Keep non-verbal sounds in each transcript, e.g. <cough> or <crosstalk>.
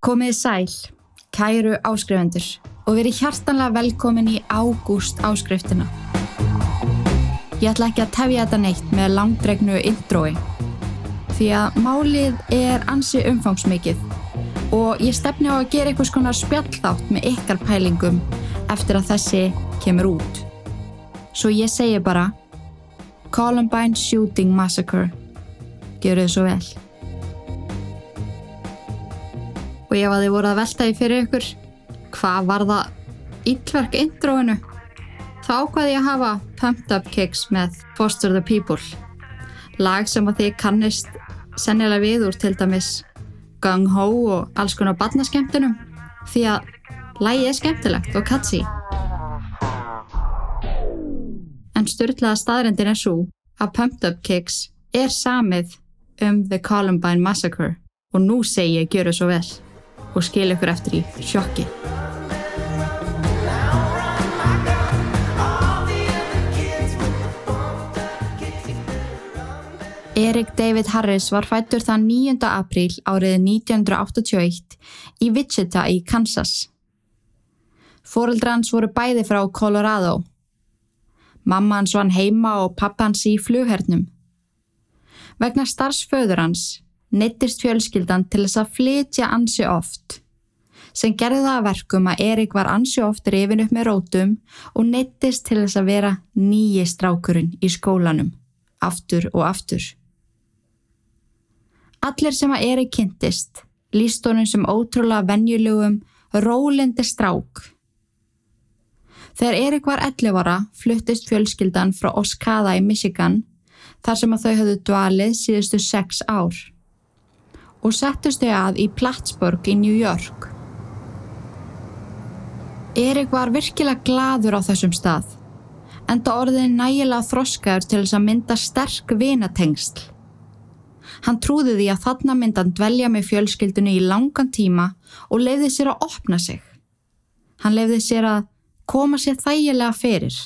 Komið sæl, kæru áskrifendur og verið hjartanlega velkomin í ágúst áskriftina. Ég ætla ekki að tefja þetta neitt með langdregnu intrói því að málið er ansi umfangsmikið og ég stefni á að gera einhvers konar spjallþátt með ykkar pælingum eftir að þessi kemur út. Svo ég segi bara Columbine Shooting Massacre. Gjör þið svo vel. Og ef að þið voru að velta í fyrir ykkur, hvað var það ítverk intróinu? Þá ákvaði ég að hafa Pumped Up Kicks með Foster the People. Lag sem að þið kannist sennilega við úr til dæmis Gung Ho og alls konar barnaskemtunum því að lagi er skemmtilegt og catchy. En styrlaða staðrendin er svo að Pumped Up Kicks er samið um The Columbine Massacre og nú segi ég gjöru svo vel og skil ykkur eftir í sjokki. Erik David Harris var fættur þann 9. apríl árið 1981 í Wichita í Kansas. Fóreldra hans voru bæði frá Colorado. Mamma hans vann heima og pappa hans í flughernum. Vegna starfsföður hans neittist fjölskyldan til þess að flytja ansi oft sem gerði það að verkum að Erik var ansi oft rifin upp með rótum og neittist til þess að vera nýji strákurinn í skólanum, aftur og aftur. Allir sem að Erik kynntist líst honum sem ótrúlega venjulegum, rólindi strák. Þegar Erik var 11 ára fluttist fjölskyldan frá Oskada í Michigan þar sem að þau höfðu dvalið síðustu 6 ár og settust þau að í Plattsburgh í New York. Erik var virkilega gladur á þessum stað, enda orðið nægilega þroskaður til þess að mynda sterk vinatengsl. Hann trúði því að þarna myndan dvelja með fjölskyldunni í langan tíma og leiði sér að opna sig. Hann leiði sér að koma sér þægilega fyrir.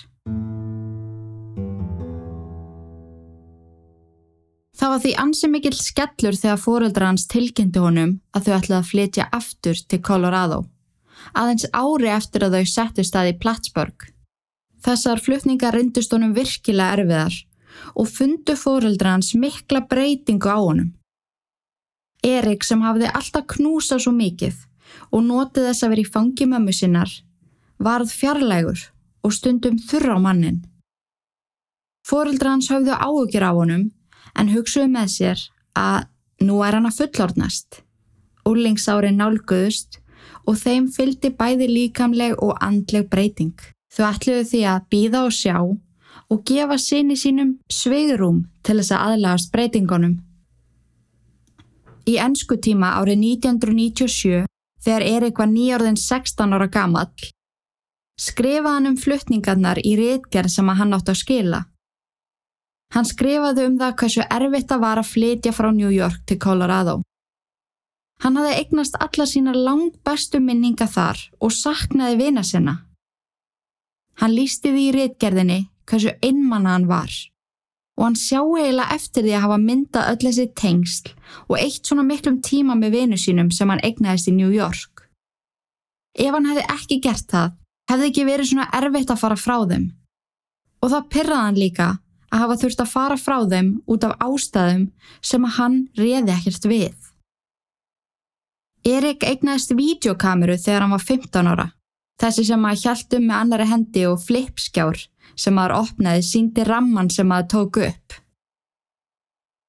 Það var því ansi mikill skellur þegar fóreldra hans tilkynnti honum að þau ætlaði að flytja aftur til Colorado, aðeins ári eftir að þau settu staði í Plattsburgh. Þessar flutningar reyndust honum virkilega erfiðar og fundu fóreldra hans mikla breytingu á honum. Erik sem hafði alltaf knúsað svo mikið og notið þess að vera í fangi mömmu sinnar, varð fjarlægur og stundum þurra á mannin. Fóreldra hans hafðu áhugir á honum en hugsuðu með sér að nú er hann að fullordnast. Úlingsári nálguðust og þeim fylgdi bæði líkamleg og andleg breyting. Þau ætluðu því að býða og sjá og gefa sinni sínum sveigurum til þess að aðlagast breytingunum. Í ennsku tíma árið 1997 þegar Erik var nýjörðin 16 ára gamall skrifaði hann um fluttningarnar í rétgerð sem hann átt að skila. Hann skrifaði um það hversu erfitt það var að flytja frá New York til Colorado. Hann hafði eignast alla sína langt bestu minninga þar og saknaði vina sinna. Hann lísti því í rétgerðinni hversu einmanna hann var og hann sjáu eiginlega eftir því að hafa myndað öll þessi tengsl og eitt svona miklum tíma með vinu sínum sem hann eignaðist í New York. Ef hann hefði ekki gert það, hefði ekki verið svona erfitt að fara frá þeim. Og það pyrraði hann líka að hafa þurft að fara frá þeim út af ástæðum sem að hann reði ekkert við. Erik eignaðist videokameru þegar hann var 15 ára. Þessi sem að hjæltum með annari hendi og flipskjár sem að opnaði síndi ramman sem að tóku upp.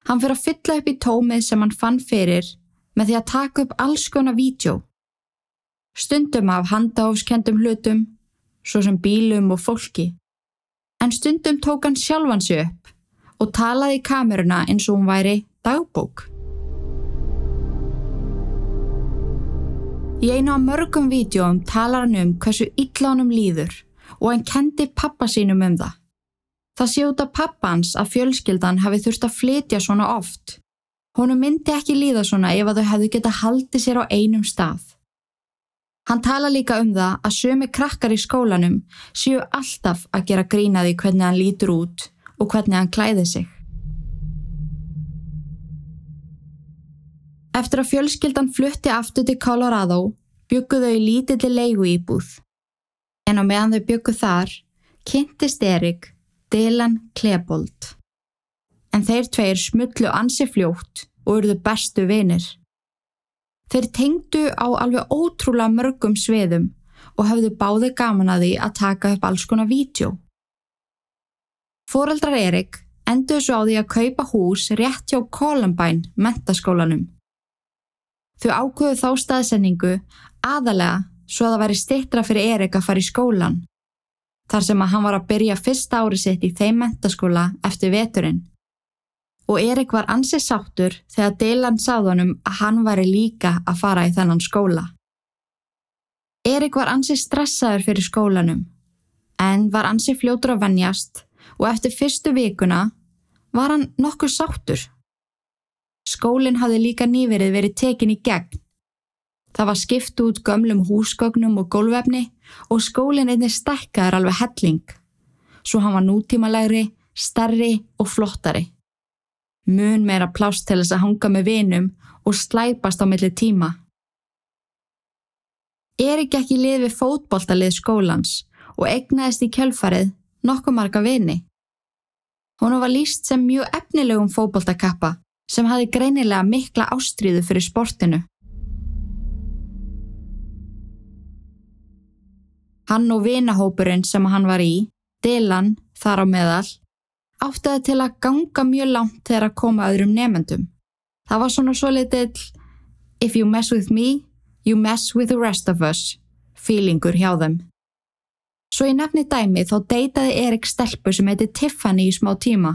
Hann fyrir að fylla upp í tómið sem hann fann fyrir með því að taka upp alls konar vídjó. Stundum af handahófskendum hlutum, svo sem bílum og fólki. En stundum tók hann sjálfan sig upp og talaði í kameruna eins og hún væri dagbók. Í einu af mörgum vídjóum talar hann um hversu illa honum líður og hann kendi pappa sínum um það. Það sé út af pappans að fjölskyldan hafi þurft að flytja svona oft. Honum myndi ekki líða svona ef að þau hefðu geta haldið sér á einum stað. Hann tala líka um það að sömi krakkar í skólanum séu alltaf að gera grínaði hvernig hann lítur út og hvernig hann klæði sig. Eftir að fjölskyldan flutti aftur til Colorado bygguðu þau lítilli leigu íbúð. En á meðan þau bygguð þar, kynntist Erik Dylan Klebold. En þeir tveir smullu ansi fljótt og urðu bestu vinir. Þeir tengdu á alveg ótrúlega mörgum sviðum og hafðu báði gaman að því að taka upp alls konar vídeo. Fóreldrar Erik endur svo á því að kaupa hús rétt hjá Columbine mentaskólanum. Þau ákvöðu þá staðsendingu aðalega svo að það væri stittra fyrir Erik að fara í skólan. Þar sem að hann var að byrja fyrsta ári sitt í þeim mentaskóla eftir veturinn. Og Erik var ansið sáttur þegar Dylan sáðunum að hann væri líka að fara í þennan skóla. Erik var ansið stressaður fyrir skólanum, en var ansið fljótur að vennjast og eftir fyrstu vikuna var hann nokkuð sáttur. Skólinn hafði líka nýverið verið tekin í gegn. Það var skipt út gömlum húsgögnum og gólvefni og skólinn einnig stekkaður alveg helling. Svo hann var nútímalegri, starri og flottari. Mun meira plást til þess að hanga með vinum og slæpast á milli tíma. Erik ekki lið við fótboltalið skólans og egnaðist í kjölfarið nokkuð marga vini. Hún var líst sem mjög efnilegum fótboltakappa sem hafi greinilega mikla ástríðu fyrir sportinu. Hann og vinahópurinn sem hann var í, Dylan þar á meðal, áttaði til að ganga mjög langt þegar að koma öðrum nefendum. Það var svona svo litið If you mess with me, you mess with the rest of us, feelingur hjá þeim. Svo í nefni dæmi þá deytaði Erik stelpu sem heiti Tiffany í smá tíma.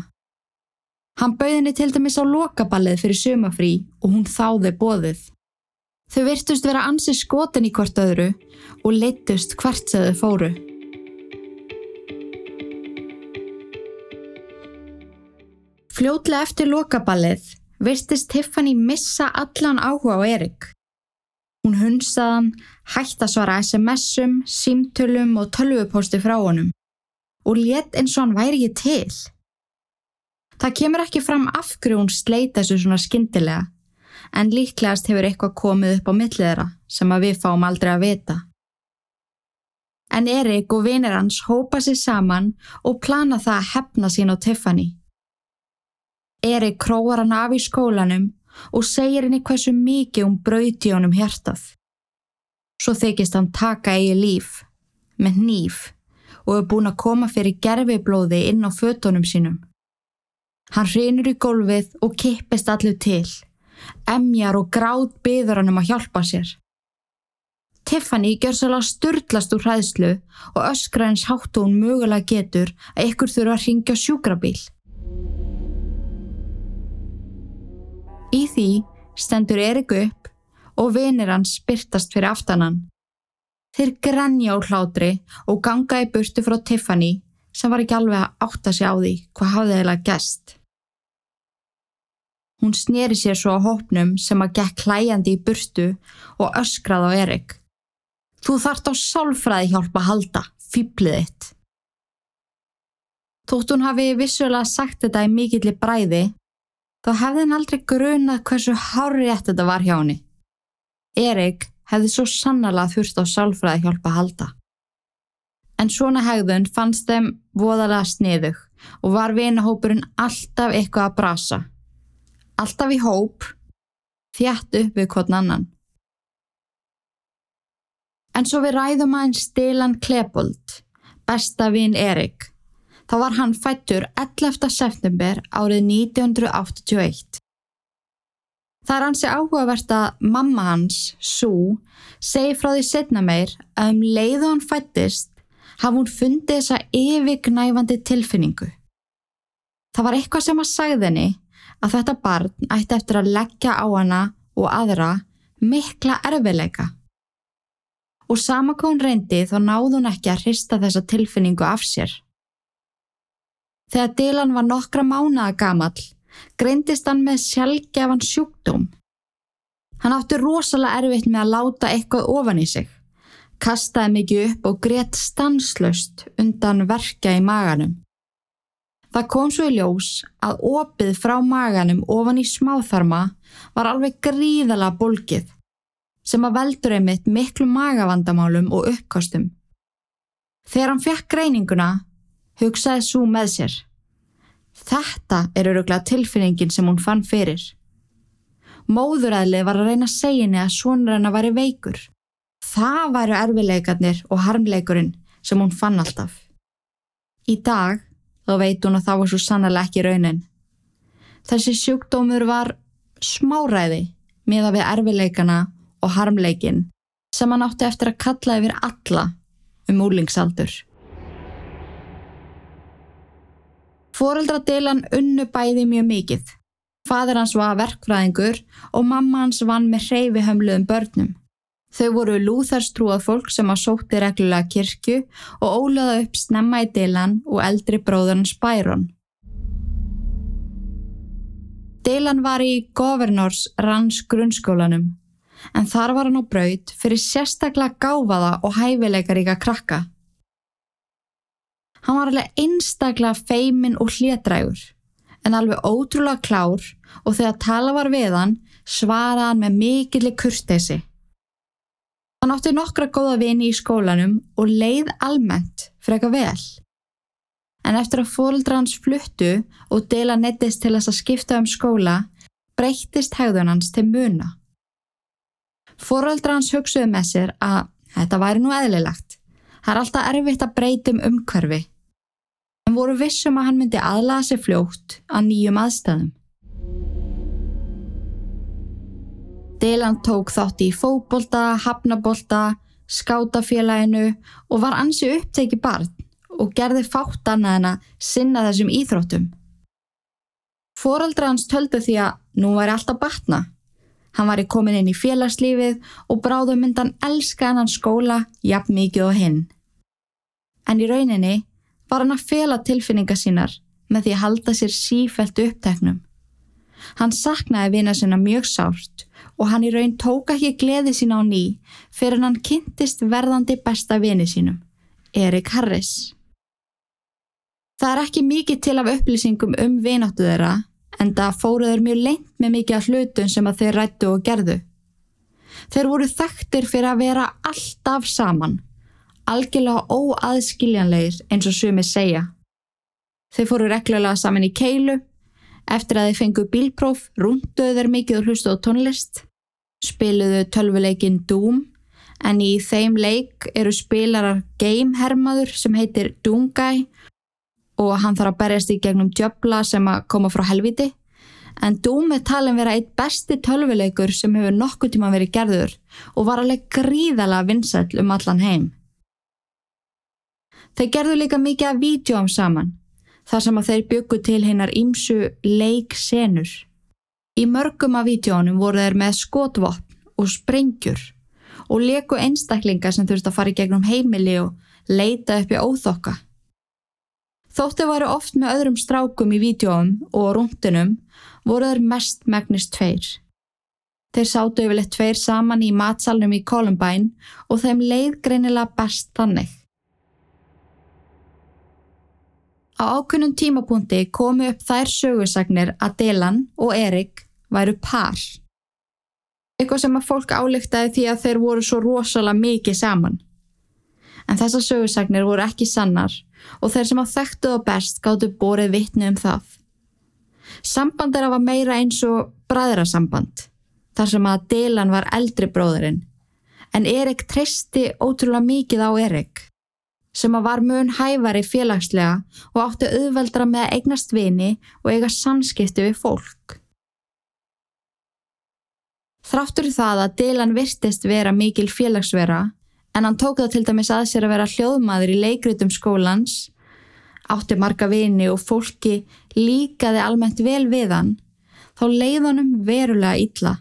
Hann bauðinni til dæmis á lokaballið fyrir sumafrí og hún þáði bóðið. Þau virtust vera ansi skotin í hvort öðru og leittust hvert sem þau fóru. Fljótlega eftir lokaballið virtist Tiffany missa allan áhuga á Erik. Hún hunsaðan, hætt að svara SMS-um, símtölum og tölvupósti frá honum og létt eins og hann væri ekki til. Það kemur ekki fram af hverju hún sleita þessu svona skindilega, en líklegast hefur eitthvað komið upp á milliðra sem að við fáum aldrei að vita. En Erik og vinir hans hópa sér saman og plana það að hefna sín á Tiffany. Erik króar hann af í skólanum og segir henni hversu mikið hún brauti honum hjartað. Svo þykist hann taka eigi líf, með nýf, og er búin að koma fyrir gerfiblóði inn á fötunum sínum. Hann hrinur í gólfið og kippist allir til. Emjar og gráð byður hann um að hjálpa sér. Tiffany gjör svolítið sturdlast úr hræðslu og öskra eins háttu hún mögulega getur að ykkur þurfa að ringja sjúkrabíl. Í því stendur Erik upp og vinir hans spyrtast fyrir aftanan. Þeir grænja úr hlátri og ganga í burtu frá Tiffany sem var ekki alveg að átta sig á því hvað hafði þeirra gæst. Hún sneri sér svo á hópnum sem að gekk hlæjandi í burtu og öskrað á Erik. Þú þart á sálfræði hjálpa að halda, fýblið þitt. Þótt hún hafi vissulega sagt þetta í mikilli bræði, þá hefði hann aldrei grunað hversu hárétt þetta var hjá henni. Erik hefði svo sannala þurft á sálfræði hjálpa að halda. En svona hegðun fannst þeim voðalega sniðug og var vinahópurinn alltaf eitthvað að brasa alltaf í hóp, þjætt upp við hvern annan. En svo við ræðum aðeins Stilan Klebold, besta vinn Erik. Þá var hann fættur 11. september árið 1981. Það er hansi áhugavert að mamma hans, Sue, segi frá því setna meir að um leiðu hann fættist hafði hún fundið þessa yfirgnæfandi tilfinningu. Það var eitthvað sem að sagði henni að þetta barn ætti eftir að leggja á hana og aðra mikla erfileika. Og sama hvað hún reyndi þá náði hún ekki að hrista þessa tilfinningu af sér. Þegar Dylan var nokkra mánaða gamall, greindist hann með sjálfgefan sjúkdóm. Hann átti rosalega erfitt með að láta eitthvað ofan í sig, kastaði mikið upp og greitt stanslöst undan verka í maganum. Það kom svo í ljós að opið frá maganum ofan í smáþarma var alveg gríðala bólkið sem að veldur einmitt miklu magavandamálum og uppkostum. Þegar hann fekk greininguna hugsaði svo með sér. Þetta er öruglega tilfinningin sem hún fann fyrir. Móðuræðlið var að reyna að segja henni að svonur henni væri veikur. Það væru erfileikarnir og harmleikurinn sem hún fann alltaf. Í dag þá veit hún að það var svo sannlega ekki raunin. Þessi sjúkdómur var smáræði miða við erfileikana og harmleikin sem hann átti eftir að kalla yfir alla um úlingsaldur. Fóreldradelan unnu bæði mjög mikið. Fadur hans var verkfræðingur og mamma hans vann með hreyfi hömluðum börnum. Þau voru lúþarstrúað fólk sem á sótti reglulega kirkju og ólaða upp snemma í Dylan og eldri bróðarnas Byron. Dylan var í Governors Ranns grunnskólanum en þar var hann á braut fyrir sérstaklega gáfaða og hæfileikaríka krakka. Hann var alveg einstaklega feimin og hlétrægur en alveg ótrúlega klár og þegar tala var við hann svaraði hann með mikillig kurtesi. Hann átti nokkra góða vini í skólanum og leið almennt freka vel. En eftir að fóldra hans fluttu og deila nettist til þess að skipta um skóla, breyttist hegðun hans til muna. Fóldra hans hugsuði með sér að þetta væri nú eðlilegt. Það er alltaf erfitt að breytum umhverfi. En voru vissum að hann myndi aðlaða sér fljótt að nýjum aðstæðum. Dylan tók þátt í fókbolta, hafnabolta, skátafélaginu og var ansi uppteki barn og gerði fátt annað en að sinna þessum íþróttum. Fóraldra hans töldu því að nú væri alltaf batna. Hann var í komin inn í félagslífið og bráðu myndan elska hennan skóla jafn mikið og hinn. En í rauninni var hann að fela tilfinninga sínar með því að halda sér sífælt uppteknum. Hann saknaði vina sinna mjög sárt og hann í raun tók ekki gleði sína á ný fyrir hann kynntist verðandi besta vini sínum, Erik Harris. Það er ekki mikið til af upplýsingum um vináttu þeirra en það fóruður mjög lengt með mikið af hlutun sem að þeir rættu og gerðu. Þeir voru þekktir fyrir að vera alltaf saman, algjörlega óaðskiljanleir eins og sumi segja. Þeir fóru reglulega saman í keilu Eftir að þeir fengu bílpróf rúnduðu þeir mikið og hlustu á tónlist, spiluðu tölvuleikin Doom en í þeim leik eru spilarar gamehermaður sem heitir Doomguy og hann þarf að berjast í gegnum djöbla sem að koma frá helviti. En Doom er talin vera eitt besti tölvuleikur sem hefur nokkuð tíma verið gerður og var alveg gríðala vinsæl um allan heim. Þeir gerðu líka mikið af vídjóm saman þar sem að þeir byggu til hinnar ímsu leiksenur. Í mörgum af vítjónum voru þeir með skotvopn og sprengjur og leku einstaklinga sem þurfti að fara í gegnum heimili og leita upp í óþokka. Þóttu varu oft með öðrum strákum í vítjóum og rúndunum voru þeir mest megnist tveir. Þeir sátu yfirleitt tveir saman í matsalnum í Columbine og þeim leið greinilega best þannig. Á ákunnum tímapunkti komu upp þær sögursagnir að Dylan og Erik væru par. Eitthvað sem að fólk álíktaði því að þeir voru svo rosalega mikið saman. En þessar sögursagnir voru ekki sannar og þeir sem að þekktu þá best gáttu borið vittni um það. Samband er að var meira eins og bræðrasamband, þar sem að Dylan var eldri bróðurinn, en Erik treysti ótrúlega mikið á Erik sem að var mun hæfari félagslega og átti auðveldra með að eignast vini og eiga samskipti við fólk. Þráttur það að Dylan virtist vera mikil félagsvera en hann tók það til dæmis að sér að vera hljóðmaður í leikritum skólans, átti marga vini og fólki líkaði almennt vel við hann, þá leiðanum verulega illa.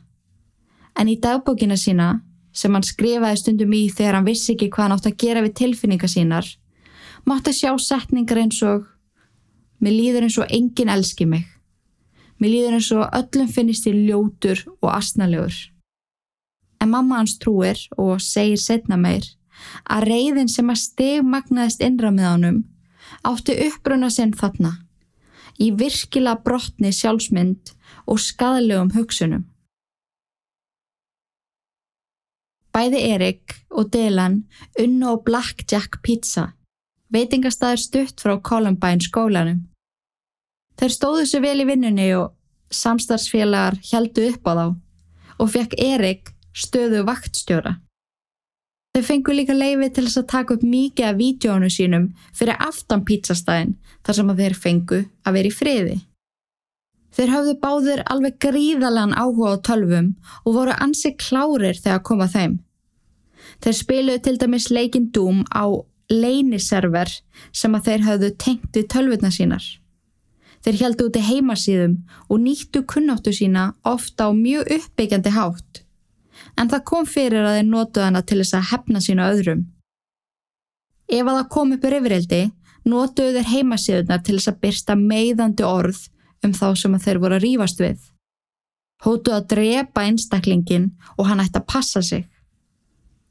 En í dagbókina sína sem hann skrifaði stundum í þegar hann vissi ekki hvað hann átt að gera við tilfinningar sínar, mátti sjá setningar eins og Mér líður eins og enginn elski mig. Mér líður eins og öllum finnist í ljótur og asnalegur. En mamma hans trúir og segir setna meir að reyðin sem að stegmagnaðist innra með honum átti uppbruna sinn þarna, í virkilega brotni sjálfsmynd og skadlegum hugsunum. Bæði Erik og Dylan unnu á Blackjack Pizza, veitingastæður stutt frá Columbine skólanum. Þeir stóðu sér vel í vinnunni og samstarfsfélagar heldu upp á þá og fekk Erik stöðu vaktstjóra. Þau fengu líka leiði til þess að taka upp mikið af vídjónu sínum fyrir aftan pizzastæðin þar sem að þeir fengu að vera í friði. Þeir hafðu báður alveg gríðalega áhuga á tölvum og voru ansið klárir þegar koma þeim. Þeir spiluðu til dæmis leikin Doom á leiniserver sem að þeir hafðu tengt við tölvuna sínar. Þeir heldu út í heimasíðum og nýttu kunnáttu sína ofta á mjög uppbyggjandi hátt. En það kom fyrir að þeir notuð hana til þess að hefna sína öðrum. Ef að það kom upp yfirildi, notuðu þeir heimasíðunar til þess að byrsta meiðandi orð um þá sem þeir voru að rýfast við. Hótuðu að drepa einstaklingin og hann ætti að passa sig.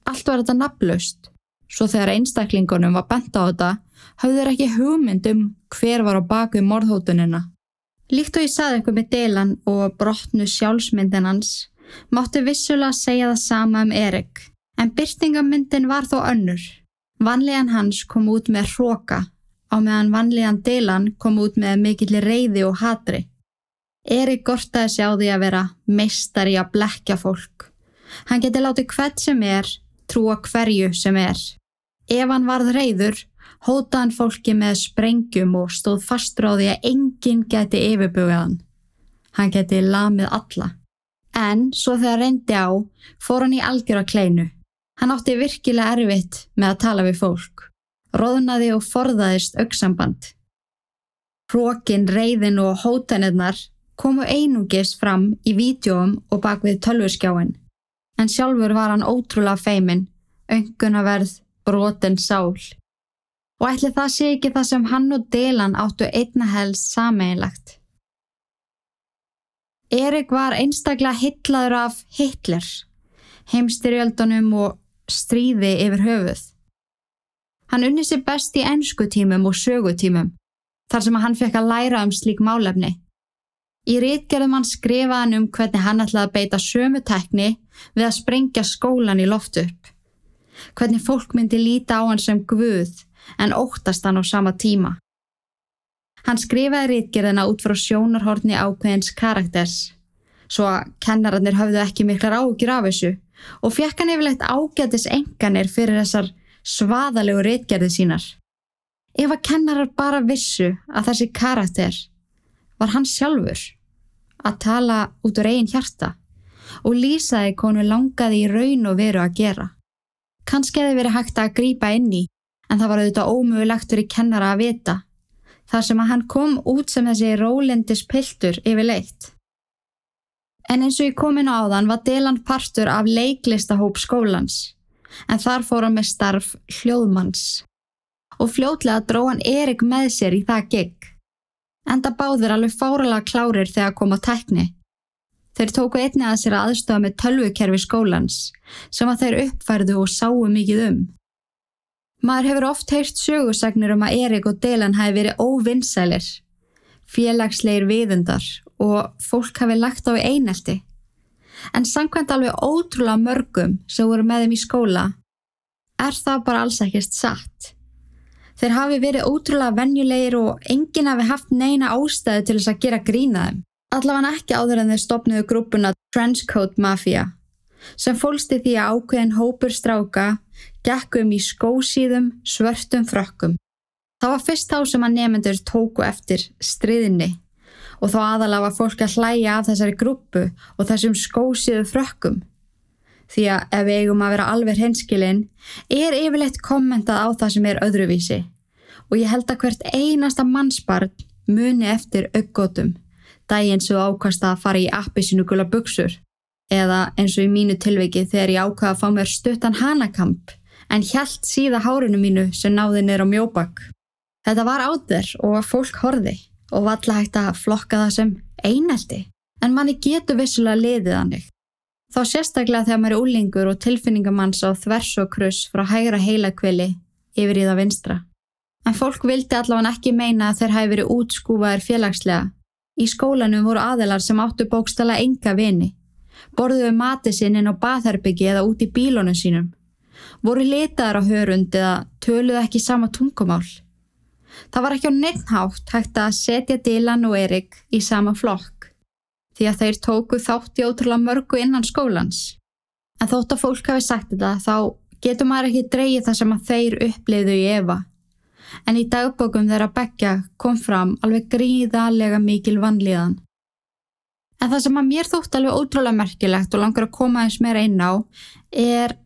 Allt var þetta nafnlaust, svo þegar einstaklingunum var bent á þetta, hafðu þeir ekki hugmynd um hver var á baku morðhótunina. Líkt og ég saði eitthvað með Dylan og brotnu sjálfsmyndin hans, mátti vissulega segja það sama um Erik, en byrtingamyndin var þó önnur. Vanlíðan hans kom út með hróka, á meðan vanlíðan Dylan kom út með mikillir reyði og hatri. Erik gortaði sig á því að vera meistar í að blekja fólk. Hann geti látið hvert sem er, trúa hverju sem er. Ef hann varð reyður, hótaði hann fólki með sprengjum og stóð fastur á því að enginn geti yfirbugaðan. Hann geti lamið alla. En svo þegar reyndi á, fór hann í algjör að kleinu. Hann átti virkilega erfitt með að tala við fólk. Róðnaði og forðaðist auksamband. Hrókin, reyðin og hótanirnar komu einungis fram í vídjóum og bak við tölvurskjáin. En sjálfur var hann ótrúlega feimin, öngunaverð, broten sál og ætli það sé ekki það sem hann og Dylan áttu einna helst sameinlegt. Erik var einstaklega hittlaður af Hitler, heimstyrjöldunum og stríði yfir höfuð. Hann unni sér best í ennskutímum og sögutímum, þar sem hann fekk að læra um slík málefni. Í rítgerðum hann skrifaði hann um hvernig hann ætlaði að beita sömu tekni við að sprengja skólan í loft upp. Hvernig fólk myndi líta á hann sem guð en óttast hann á sama tíma. Hann skrifaði rítgerðina út frá sjónarhortni ákveðins karakters, svo að kennararnir höfðu ekki miklar ágjur af þessu og fekk hann yfirlegt ágætis enganir fyrir þessar svaðalegu rítgerði sínar. Ef að kennarar bara vissu að þessi karakter var hann sjálfur að tala út úr eigin hjarta og lýsaði konu langaði í raun og veru að gera. Kanski hefði verið hægt að grýpa inn í en það var auðvitað ómögulegt fyrir kennara að vita, þar sem að hann kom út sem þessi rólindis piltur yfir leitt. En eins og ég kom inn á áðan var Dylan partur af leiklistahóp skólans, en þar fór hann með starf hljóðmanns. Og fljótlega dró hann Erik með sér í það gig. Enda báður alveg fáralega klárir þegar kom á tekni. Þeir tóku einni að sér aðstofa með tölvukerfi skólans, sem að þeir uppfærðu og sáu mikið um. Maður hefur oft heyrt sögursagnir um að Erik og Dylan hafi verið óvinnsælir, félagsleir viðundar og fólk hafi lagt á einelti. En samkvæmt alveg ótrúlega mörgum sem voru með þeim í skóla er það bara alls ekkert satt. Þeir hafi verið ótrúlega vennjulegir og enginn hafi haft neina ástæðu til þess að gera grína þeim. Allavega ekki áður en þeir stopnuðu grúpuna Trenchcoat Mafia sem fólsti því að ákveðin hópur stráka gekkum í skósíðum svörtum frökkum. Það var fyrst þá sem að nefnendur tóku eftir stríðinni og þá aðalega var fólk að hlæja af þessari grúpu og þessum skósíðu frökkum. Því að ef við eigum að vera alveg henskilinn er yfirleitt kommentað á það sem er öðruvísi og ég held að hvert einasta mannsbarn muni eftir aukgótum daginn sem ákast að fara í appi sinu gula buksur eða eins og í mínu tilveiki þegar ég ákvaða að fá mér stuttan hanakamp en hjælt síða hárinu mínu sem náði neyra á mjóbak. Þetta var áður og fólk horfi og valla hægt að flokka það sem eineldi en manni getur vissulega liðið hannig. Þá sérstaklega þegar maður er úlingur og tilfinningamanns á þvers og kruss frá hægra heilakvili yfir í það vinstra. En fólk vildi allavega ekki meina að þeir hafi verið útskúfaðir félagslega. Í skólanum voru aðelar sem áttu bókstala enga vini. Borðuðu mati sinn inn á bathherbyggi eða út í bílónum sínum. Voru litaðar á hörund eða töluðu ekki sama tungumál. Það var ekki á neittnátt hægt að setja Dylan og Erik í sama flokk því að þeir tóku þátt í ótrúlega mörgu innan skólans. En þótt að fólk hafi sagt þetta þá getur maður ekki dreyið það sem að þeir upplifðu í Eva. En í dagbókum þeirra begja kom fram alveg gríðalega mikil vanlíðan. En það sem að mér þótt alveg ótrúlega merkilegt og langar að koma eins meira inn á er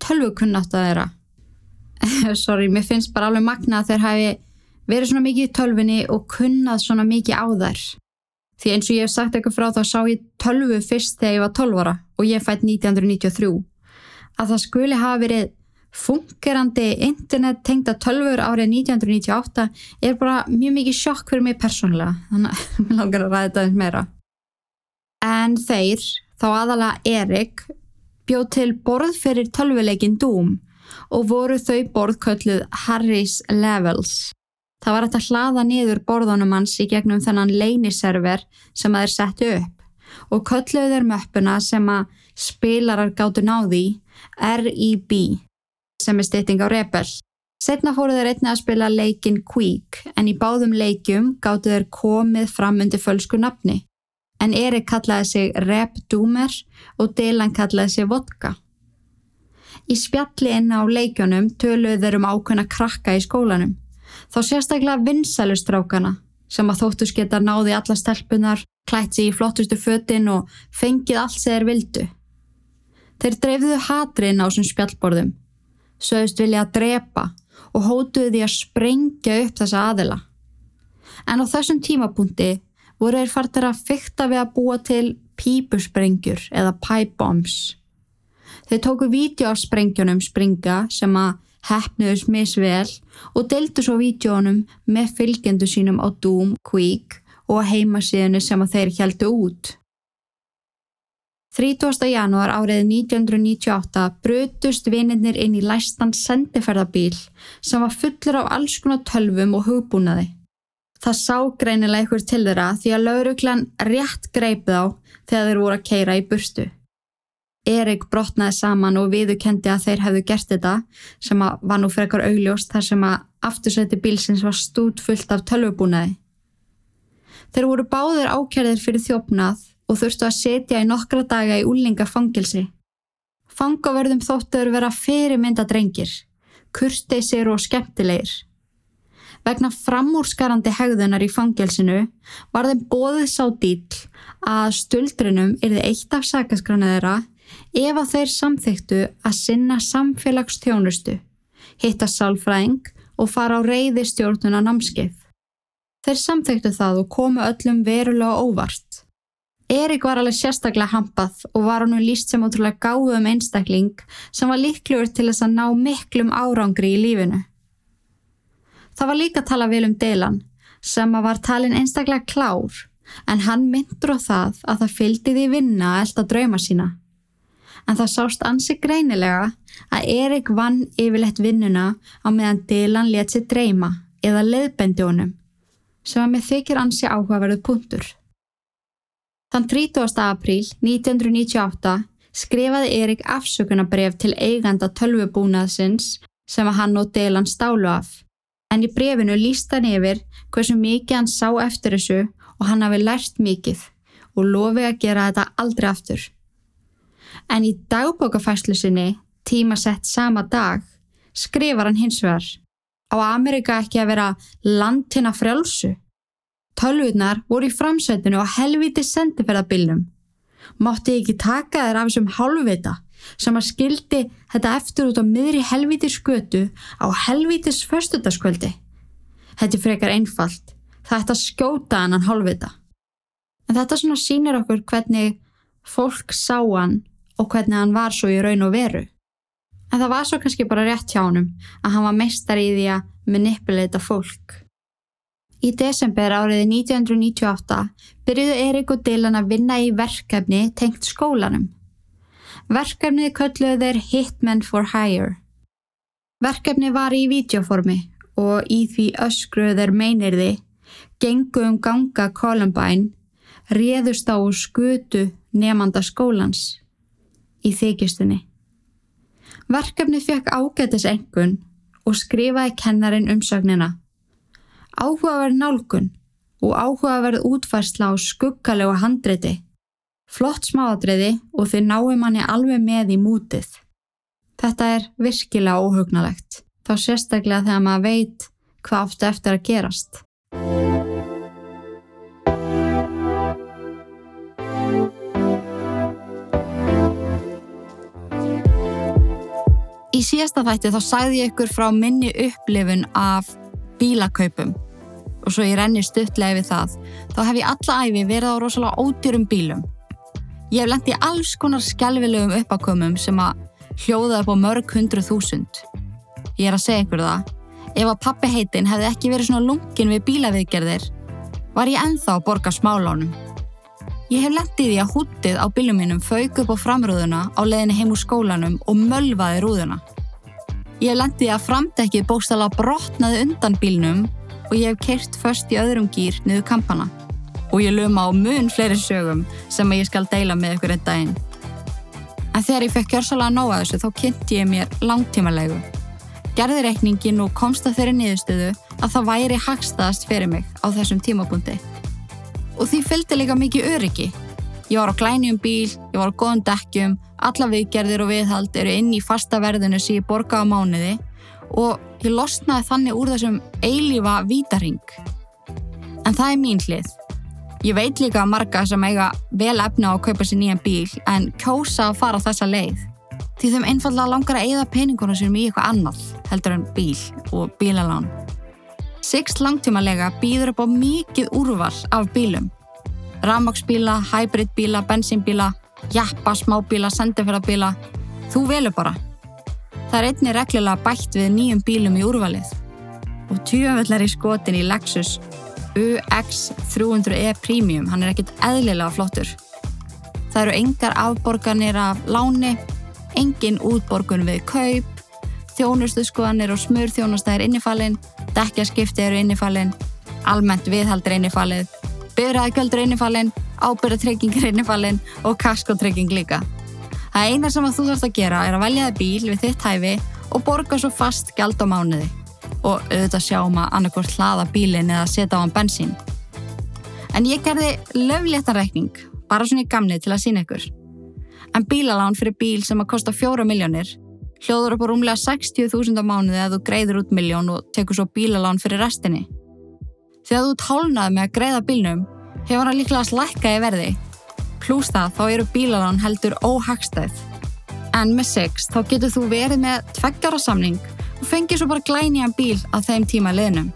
tölvukunnátt að þeirra. <laughs> Sorry, mér finnst bara alveg magna að þeir hafi verið svona mikið í tölvinni og kunnað svona mikið á þær. Því eins og ég hef sagt eitthvað frá þá sá ég tölvu fyrst þegar ég var 12 ára og ég fætt 1993. Að það skuli hafa verið fungerandi internet tengda tölfur árið 1998 er bara mjög mikið sjokk fyrir mig persónulega. Þannig að <laughs> mér langar að ræða þetta eins meira. En þeir, þá aðalega Erik, bjóð til borð fyrir tölvuleikin Doom og voru þau borðkölluð Harry's Levels. Það var að hlaða niður borðunum hans í gegnum þennan leiniserver sem að þeir settu upp og kölluðu þeir möppuna sem að spilarar gáttu náði REB sem er stytting á Rebel. Setna fóru þeir einnig að spila leikin Queek en í báðum leikum gáttu þeir komið fram undir fölsku nafni en Erik kallaði sig Reb Doomer og Dylan kallaði sig Vodka. Í spjalli inn á leikjunum töluðu þeir um ákveðna krakka í skólanum þá sérstaklega vinsælustrákana sem að þóttus geta náði alla stelpunar, klætt sér í flottustu föttin og fengið allt sem þeir vildu. Þeir dreifðu hatrinn á sem spjallborðum, sögust vilja að drepa og hótuðu því að sprengja upp þessa aðila. En á þessum tímapunkti voru þeir fartir að fykta við að búa til pípusprengjur eða pipe bombs. Þeir tóku vídeo af sprengjónum springa sem að hefnuðus misvel og deltu svo vídjónum með fylgjendu sínum á Doom, Queek og heimasíðinu sem að þeir heldu út. 30. janúar árið 1998 brutust vinirnir inn í læstan sendiferðabíl sem var fullur af alls konar tölvum og hugbúnaði. Það sá greinilega ykkur til þeirra því að lauruglan rétt greipið á þegar þeir voru að keira í burstu. Erik brotnaði saman og viðukendi að þeir hefðu gert þetta sem var nú frekar augljóst þar sem að aftursæti bílsins var stút fullt af tölvubúnaði. Þeir voru báðir ákjærðir fyrir þjófnað og þurftu að setja í nokkra daga í úlingafangilsi. Fangaverðum þóttuður vera fyrirmynda drengir, kurteisir og skemmtilegir. Vegna framúrskarandi hegðunar í fangilsinu var þeim bóðið sá dýll að stöldrinum erði eitt af sakaskranaðera ef að þeir samþyktu að sinna samfélagstjónustu, hitta sálfræðing og fara á reyði stjórnuna námskeið. Þeir samþyktu það og komu öllum verulega óvart. Erik var alveg sérstaklega hampað og var hann líst sem ótrúlega gáðum einstakling sem var líkluður til þess að ná miklum árangri í lífinu. Það var líka að tala vel um Dylan sem að var talin einstaklega klár en hann myndur á það að það fylgdi því vinna að elda drauma sína en það sást ansi greinilega að Erik vann yfirlegt vinnuna á meðan Dylan let sér dreyma eða leðbendi honum sem að með þykir ansi áhugaverðu punktur. Þann 30. apríl 1998 skrifaði Erik afsökunabref til eiganda tölvubúnaðsins sem að hann og Dylan stálu af en í brefinu líst hann yfir hversu mikið hann sá eftir þessu og hann hafi lært mikið og lofi að gera þetta aldrei aftur en í dagbókafæslu sinni, tímasett sama dag, skrifar hann hins vegar. Á Amerika ekki að vera landina frjálsu. Tölvurnar voru í framsveitinu á helviti sendiferðabillum. Mátti ekki taka þér af þessum halvvita sem að skildi þetta eftir út á miðri helviti skötu á helvitis förstutaskvöldi. Þetta er frekar einfalt. Það ætti að skjóta hann hann halvvita. En þetta svona sínir okkur hvernig fólk sá hann og hvernig hann var svo í raun og veru. En það var svo kannski bara rétt hjá hann að hann var meistar í því að manipulata fólk. Í desember áriði 1998 byrjuðu Erik og Dylan að vinna í verkefni tengt skólanum. Verkefnið kölluðu þeir Hitmen for Hire. Verkefni var í videoformi og í því öskruður meinirði, gengu um ganga Columbine, réðust á skutu nefnda skólans í þykjustunni. Verkefni fekk ágætis engun og skrifaði kennarin umsögnina. Áhugaverð nálgun og áhugaverð útfærsla á skuggalega handreiti. Flott smáadriði og þið náum manni alveg með í mútið. Þetta er virkilega óhugnalegt, þá sérstaklega þegar maður veit hvað ofta eftir að gerast. Í síðasta þætti þá sagði ég ykkur frá minni upplifun af bílakaupum og svo ég renni stuttlega við það. Þá hef ég alla æfi verið á rosalega ódýrum bílum. Ég hef lengt í alls konar skjálfilegum uppakomum sem að hljóða upp á mörg hundru þúsund. Ég er að segja ykkur það. Ef að pappi heitin hefði ekki verið svona lungin við bílaviðgerðir, var ég enþá að borga smálánum. Ég hef lendið í að húttið á bílum mínum fauk upp á framrúðuna á leðinni heim úr skólanum og mölvaði rúðuna. Ég hef lendið í að framdekkið bókstala brotnaði undan bílnum og ég hef kert först í öðrum gýr niður kampana. Og ég luma á mun fleiri sögum sem ég skal deila með ykkur einn daginn. En þegar ég fekk kjörsalega að nóga þessu þá kynnti ég mér langtímalegu. Gerði reikningin og komst að þeirri niðurstöðu að það væri hagstaðast fyrir mig á þessum tímapunkti. Og því fylgdi líka mikið öryggi. Ég var á glænjum bíl, ég var á góðum dekkjum, alla viðgerðir og viðhald eru inn í fasta verðinu sem ég borga á mánuði og ég losnaði þannig úr þessum eilífa vítaring. En það er mín hlið. Ég veit líka að marga sem eiga vel efna á að kaupa sér nýjan bíl en kjósa að fara þessa leið. Því þeim einfallega langar að eigða peningunum sínum í eitthvað annað heldur en bíl og bílalán. Sixt langtímalega býður upp á mikið úrval af bílum. Ramagsbíla, hybridbíla, bensínbíla, jappa, smábíla, sendiferðarbíla. Þú velur bara. Það er einni reglulega bætt við nýjum bílum í úrvalið. Og tjöfellar í skotin í Lexus UX300e Premium, hann er ekkert eðlilega flottur. Það eru engar afborganir af láni, engin útborgun við kaup, þjónustuskoðanir og smurþjónustæðir innifalinn, dekkjaskipti eru innifalinn, almennt viðhaldur innifallið, byrjaðgöldur innifalinn, ábyrðatrygging innifalinn og kaskotrygging líka. Það eina sem þú þarfst að gera er að velja þig bíl við þitt hæfi og borga svo fast gæld á mánuði og auðvitað sjá um að annarkort hlaða bílinn eða setja á hann bensín. En ég gerði löfléttareikning, bara svona í gamni til að sína ykkur. En bílalán fyrir bíl sem að kosta fjóra miljónir hljóður upp á rúmlega 60.000 á mánuði að þú greiður út miljón og tekur svo bílalán fyrir restinni. Þegar þú tálnaði með að greiða bílnum hefur hann líklega slækkaði verði. Plús það þá eru bílalán heldur óhagstæð. En með 6 þá getur þú verið með tveggjara samning og fengið svo bara glæniðan bíl að þeim tíma leðnum.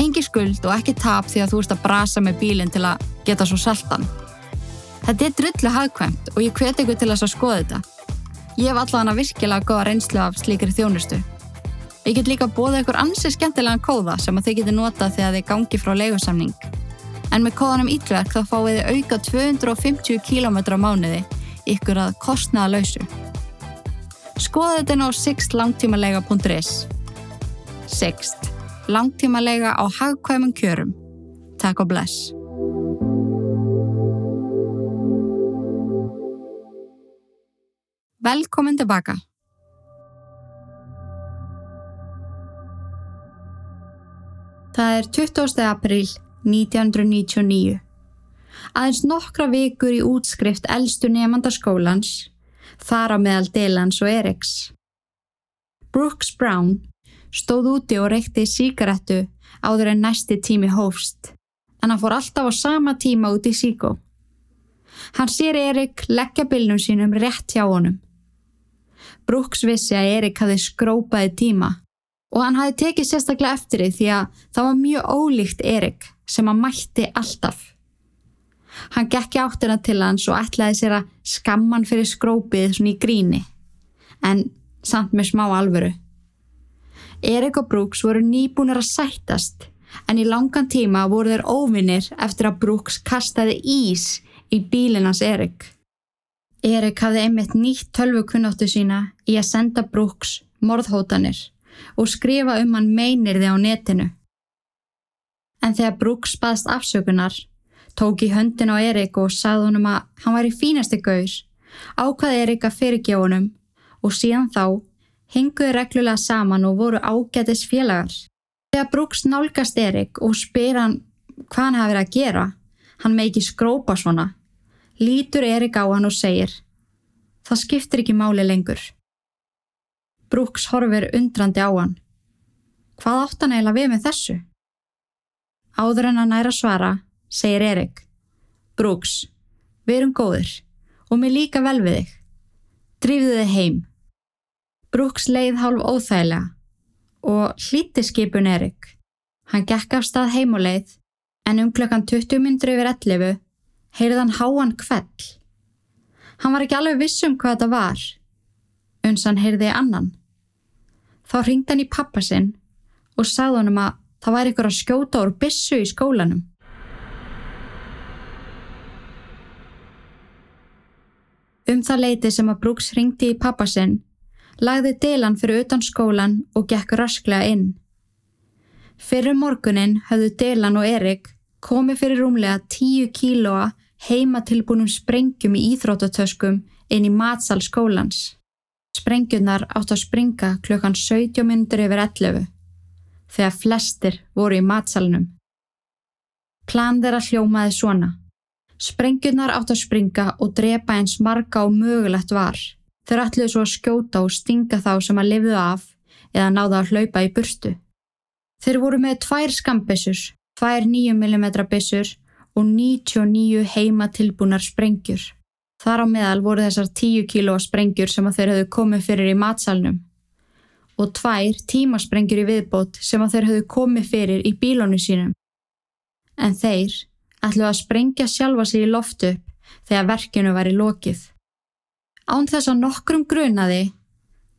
Engi skuld og ekki tap því að þú ert að brasa með bílinn til að geta svo seltan. Þetta er drullu hagkvæmt og ég hveti ykkur til að skoða þetta. Ég hef allavega virkilega góða reynslu af slíkri þjónustu. Ég get líka bóða ykkur ansið skemmtilegan kóða sem að þið getur notað þegar þið gangi frá leigusamning. En með kóðanum Ítverk þá fáið þið auka 250 km á mánuði ykkur að kostnaða lausu. Skoða þetta ná sixtlangtímalega.is Sixt. Langtímalega á hagkvæmum kjörum. Takk og bless. Velkomin tilbaka. Það er 20. apríl 1999. Aðeins nokkra vikur í útskrift eldstu nefnandaskólans, þar á meðal Delans og Eriks. Brooks Brown stóð úti og reykti síkarettu áður en næsti tími hófst, en hann fór alltaf á sama tíma út í síkó. Hann sér Erik leggja bylnum sínum rétt hjá honum. Brooks vissi að Erik hafi skrópaði tíma og hann hafi tekið sérstaklega eftir því því að það var mjög ólíkt Erik sem hann mætti alltaf. Hann gekki áttina til hans og ætlaði sér að skamman fyrir skrópið svona í gríni, en samt með smá alvöru. Erik og Brooks voru nýbúinir að sættast, en í langan tíma voru þeir óvinnir eftir að Brooks kastaði ís í bílinans Erik. Erik hafði einmitt nýtt tölvukunnáttu sína í að senda Brooks morðhótanir og skrifa um hann meinirði á netinu. En þegar Brooks baðst afsökunar, tók í höndin á Erik og sagði honum að hann var í fínasti gaur, ákvaði Erik að fyrirgefa honum og síðan þá henguði reglulega saman og voru ágætis félagar. Þegar Brooks nálgast Erik og spyr hann hvað hann hafi verið að gera, hann með ekki skrópa svona, lítur Erik á hann og segir Það skiptir ekki máli lengur. Brooks horfir undrandi á hann. Hvað átt hann eiginlega við með þessu? Áður en hann næra svara, segir Erik. Brooks, við erum góðir og mér líka vel við þig. Drífðu þig heim. Brooks leið hálf óþægilega og hlíti skipun Erik. Hann gekk af stað heim og leið en um klokkan 20 myndur yfir 11 heyrði hann háan kvell. Hann var ekki alveg viss um hvað þetta var, uns hann heyrði annan. Þá ringdi hann í pappa sinn og sagði hann um að það væri ykkur að skjóta úr bissu í skólanum. Um það leiti sem að Brooks ringdi í pappa sinn, lagði Dylan fyrir utan skólan og gekk rasklega inn. Fyrir morgunin höfðu Dylan og Erik komið fyrir rúmlega 10 kílóa heimatilbúnum sprengjum í íþróttatöskum inn í matsal skólans. Sprengjunar átt að springa klukkan 17 minnur yfir 11 þegar flestir voru í matsalunum. Plan þeirra hljómaði svona. Sprengjunar átt að springa og drepa eins marga og mögulegt var. Þeir ætluðu svo að skjóta og stinga þá sem að lifðu af eða náða að hlaupa í burstu. Þeir voru með tvær skambissur, tvær 9mm bissur og 99 heima tilbúnar sprengjur. Þar á meðal voru þessar 10 kílóa sprengjur sem að þeir höfðu komið fyrir í matsalnum og tvær tímasprengjur í viðbót sem að þeir höfðu komið fyrir í bílónu sínum. En þeir ætlu að sprengja sjálfa sig í loftu þegar verkinu væri lokið. Án þess að nokkrum grunaði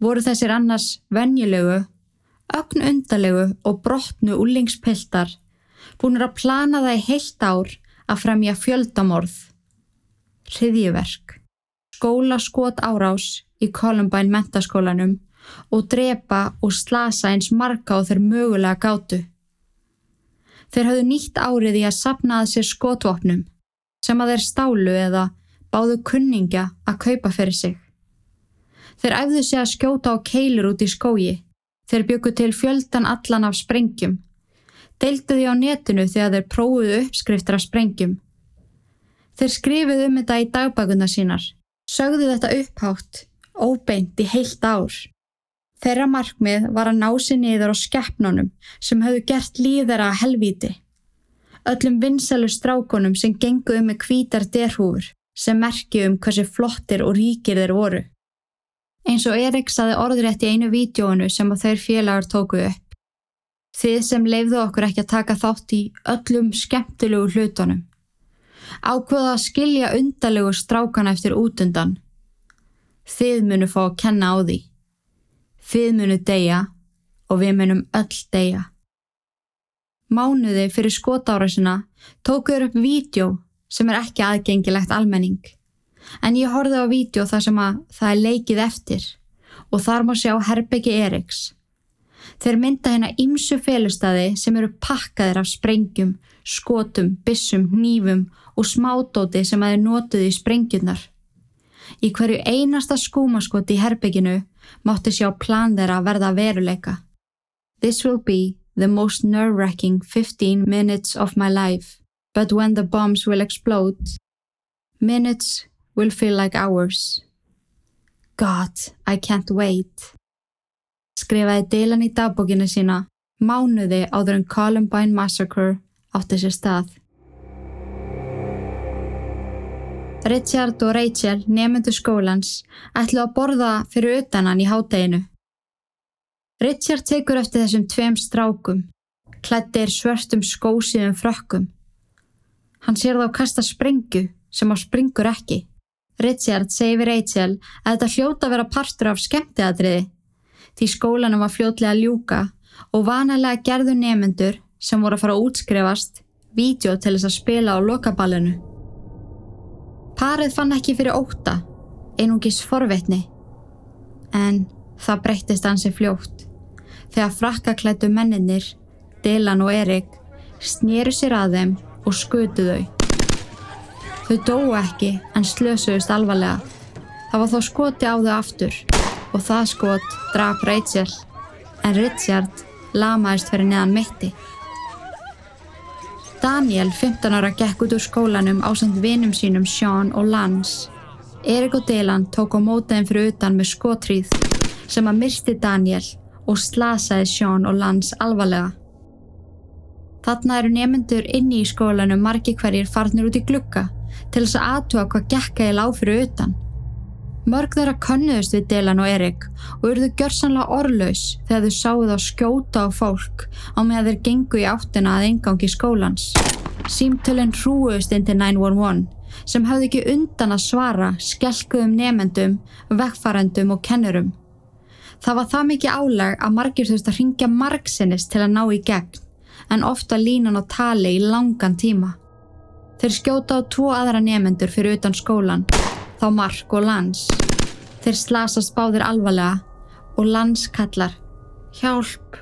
voru þessir annars venjulegu, ögn undalegu og brotnu úlingspiltar búinur að plana það í heilt ár að fremja fjöldamorð, hriðjuverk, skólaskot árás í Columbine mentaskólanum og drepa og slasa eins marga og þeir mögulega gátu. Þeir hafðu nýtt árið í að sapnaða sér skotvopnum sem að þeir stálu eða báðu kunningja að kaupa fyrir sig. Þeir æfðu sig að skjóta á keilur út í skógi. Þeir byggu til fjöldan allan af sprengjum deildu því á netinu þegar þeir prófuðu uppskriftir af sprengjum. Þeir skrifuðu um þetta í dagbakuna sínar, sögðu þetta upphátt, óbeint í heilt ár. Þeirra markmið var að ná sér niður á skeppnunum sem höfðu gert líðara að helvíti. Öllum vinselu strákonum sem gengu um með kvítar derhúfur sem merki um hversu flottir og ríkir þeir voru. Eins og Erik saði orðrétt í einu vídjónu sem þeir félagar tóku upp. Þið sem leifðu okkur ekki að taka þátt í öllum skemmtilegu hlutunum. Ákveða að skilja undalegu strákana eftir útundan. Þið munu fá að kenna á því. Þið munu deyja og við munum öll deyja. Mánuði fyrir skotára sinna tókuður upp vídjó sem er ekki aðgengilegt almenning. En ég horfið á vídjó þar sem að það er leikið eftir og þar má sjá Herbeki Eriks Þeir mynda hérna ímsu félustadi sem eru pakkaðir af sprengjum, skotum, bissum, nýfum og smádóti sem að þeir notuði í sprengjurnar. Í hverju einasta skúmaskoti í herbygginu mátti sjá plan þeirra að verða veruleika. This will be the most nerve-wracking 15 minutes of my life, but when the bombs will explode, minutes will feel like hours. God, I can't wait skrifaði Dylan í dagbókinu sína mánuði áður en Columbine Massacre átti sér stað. Richard og Rachel, nefnendu skólans, ætlu að borða fyrir utanann í hátteginu. Richard tekur eftir þessum tveim strákum, klættir svörstum skósiðum frökkum. Hann sér þá kasta springu sem á springur ekki. Richard segi við Rachel að þetta hljóta vera partur af skemmtiadriði því skólanum var fljótlega að ljúka og vanalega gerðu nefnendur sem voru að fara að útskrefast vídeo til þess að spila á lokaballinu. Parið fann ekki fyrir óta, einungis forvetni, en það breyttist hansi fljótt. þegar frakkaklættu menninir, Dylan og Erik, snýru sér að þeim og skutu þau. Þau dói ekki en slösuðust alvarlega. Það var þó skoti á þau aftur og það skot draf Rachel en Richard lamaðist fyrir neðan mitti. Daniel, 15 ára, gekk út úr skólanum á samt vinum sínum Sean og Lance. Erik og Dylan tók á mótaðin fyrir utan með skotrýð sem að myrsti Daniel og slasaði Sean og Lance alvarlega. Þarna eru nemyndur inni í skólanum margi hverjir farnir út í glukka til þess að aðtúa hvað gekka í lág fyrir utan. Mörg þeirra könnuðust við Dylan og Erik og urðu gjörsanlega orðlaus þegar þau sáðu þá skjóta á fólk á með að þeir gengu í áttina að engangi skólans. Símtölinn hrúust inn til 911 sem hafði ekki undan að svara skelkuðum nefendum, vekkfarendum og kennurum. Það var það mikið álag að margir þurft að ringja margsinnist til að ná í gegn en ofta línan á tali í langan tíma. Þeir skjóta á tvo aðra nefendur fyrir utan skólan þá Mark og Lance. Þeir slasast báðir alvarlega og Lance kallar Hjálp!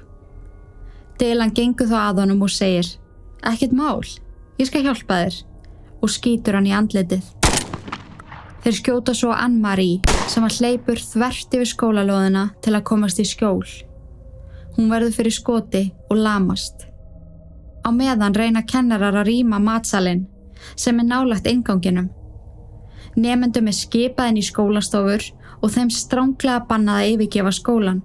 Dylan gengur þá að honum og segir Ekkert mál, ég skal hjálpa þér og skýtur hann í andletið. Þeir skjóta svo Ann-Marie sem var hleypur þvert yfir skólalóðina til að komast í skjól. Hún verður fyrir skoti og lamast. Á meðan reyna kennarar að rýma matsalinn sem er nálagt inganginum Nefendum er skipaðin í skólastofur og þeim stránglega bannað að yfirgefa skólan.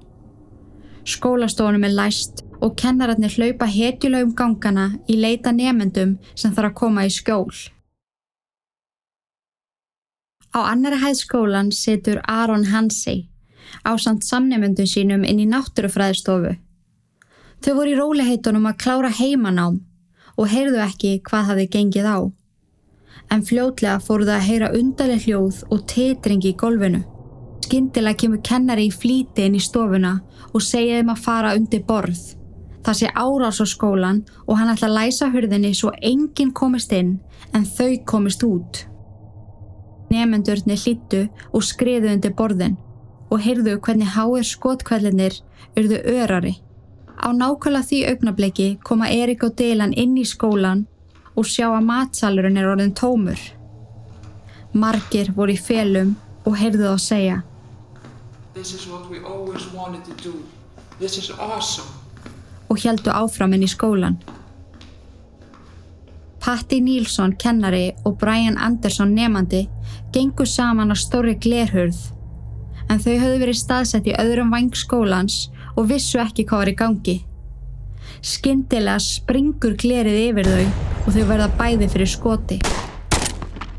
Skólastofunum er læst og kennararnir hlaupa hetjulegum gangana í leita nefendum sem þarf að koma í skjól. Á annari hæð skólan setur Aron Hansey á samt samnefendum sínum inn í náttúrufræðistofu. Þau voru í róliheitunum að klára heimanám og heyrðu ekki hvað hafi gengið á en fljótlega fóru það að heyra undarlega hljóð og tetringi í golfinu. Skyndilega kemur kennari í flíti inn í stofuna og segja þeim að fara undir borð. Það sé árás á skólan og hann ætla að læsa hurðinni svo enginn komist inn en þau komist út. Nefendurnir hlýttu og skriðu undir borðin og heyrðu hvernig háir skotkvellinir urðu örari. Á nákvæmlega því augnabliki koma Erik og Dylan inn í skólan og sjá að matsalurinn er orðin tómur. Margir voru í felum og heyrðu þá segja awesome. og heldu áfram inn í skólan. Patti Nílsson, kennari og Brian Anderson, nefandi, gengur saman á stóri glerhurð en þau höfðu verið staðsett í öðrum vang skólans og vissu ekki hvað var í gangi. Skyndilega springur glerið yfir þau og þau verða bæði fyrir skoti.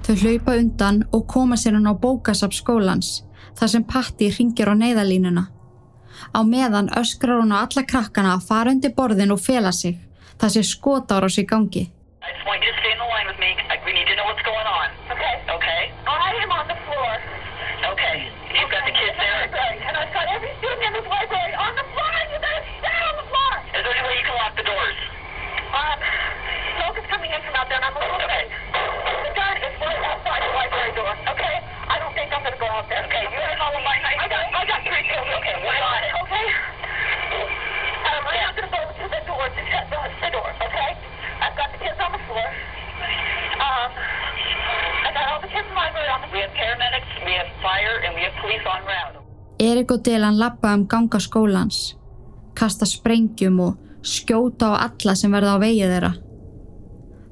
Þau hlaupa undan og koma sér hann á bókasap skólans þar sem Patti ringir á neyðalínuna. Á meðan öskrar hún á alla krakkana að fara undir borðin og fela sig. Það sé skotára á sig gangi. Erik og Dylan lappa um ganga skólans, kasta sprengjum og skjóta á alla sem verða á vegið þeirra.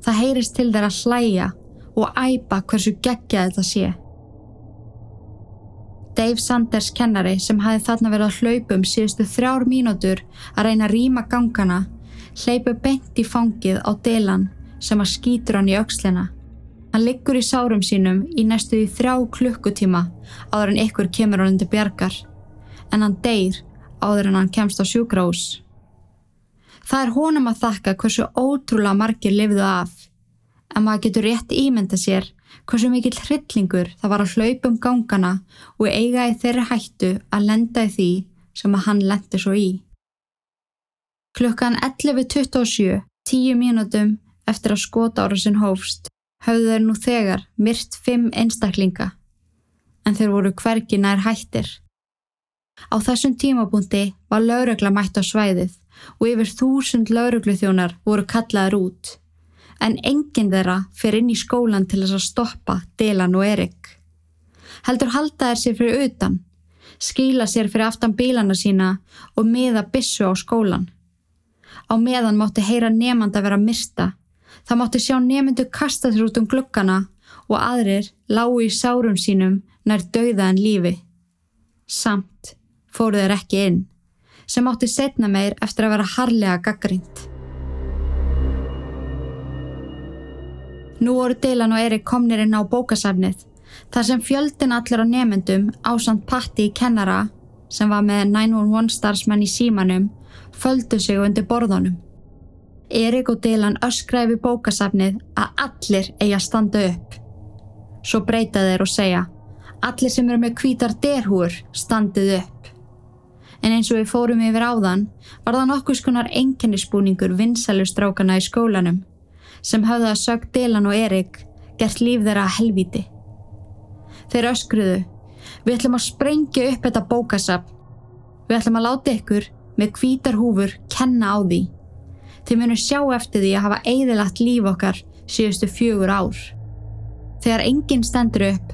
Það heyrist til þeirra hlæja og æpa hversu geggja þetta sé. Dave Sanders kennari sem hafi þarna verið að hlaupum síðustu þrjár mínútur að reyna að rýma gangana hleypu bent í fangið á Dylan sem að skýtur hann í aukslina. Hann liggur í sárum sínum í næstu í þrjá klukkutíma áður en ykkur kemur hann undir bjargar en hann deyr áður en hann kemst á sjúgrós. Það er honum að þakka hversu ótrúlega margir lifðu af en maður getur rétt ímynda sér hversu mikill hryllingur það var að hlaupa um gangana og eiga í þeirri hættu að lenda í því sem að hann lendi svo í. Klukkan 11.27, tíu mínútum eftir að skota ára sinn hófst, höfðu þeir nú þegar myrt fimm einstaklinga, en þeir voru hvergi nær hættir. Á þessum tímabúndi var laurugla mætt á svæðið og yfir þúsund laurugluþjónar voru kallaður út. En enginn þeirra fyrir inn í skólan til þess að stoppa Dylan og Erik. Heldur halda þær sér fyrir utan, skýla sér fyrir aftan bílana sína og miða bissu á skólan. Á meðan mátti heyra nefnanda vera myrsta. Það mátti sjá nefndu kasta sér út um glukkana og aðrir lágu í sárum sínum nær dauðaðan lífi. Samt fóru þeir ekki inn, sem átti setna meir eftir að vera harlega gaggrínt. Nú voru Dylan og Erik komnir inn á bókasafnið, þar sem fjöldin allir á nefendum ásand Patti í kennara, sem var með 911 starfsmenn í símanum, földu sig undir borðunum. Erik og Dylan öskraði við bókasafnið að allir eigi að standa upp. Svo breytaði þeir og segja, allir sem eru með kvítar derhúur standið upp en eins og við fórum yfir áðan var það nokkus konar enkennisbúningur vinsælustrákana í skólanum sem hafði að sög Dylan og Erik gert líf þeirra að helviti. Þeir öskruðu, við ætlum að sprengja upp þetta bókasap. Við ætlum að láta ykkur með kvítar húfur kenna á því. Þið munum sjá eftir því að hafa eigðilagt líf okkar síðustu fjögur ár. Þegar enginn stendur upp,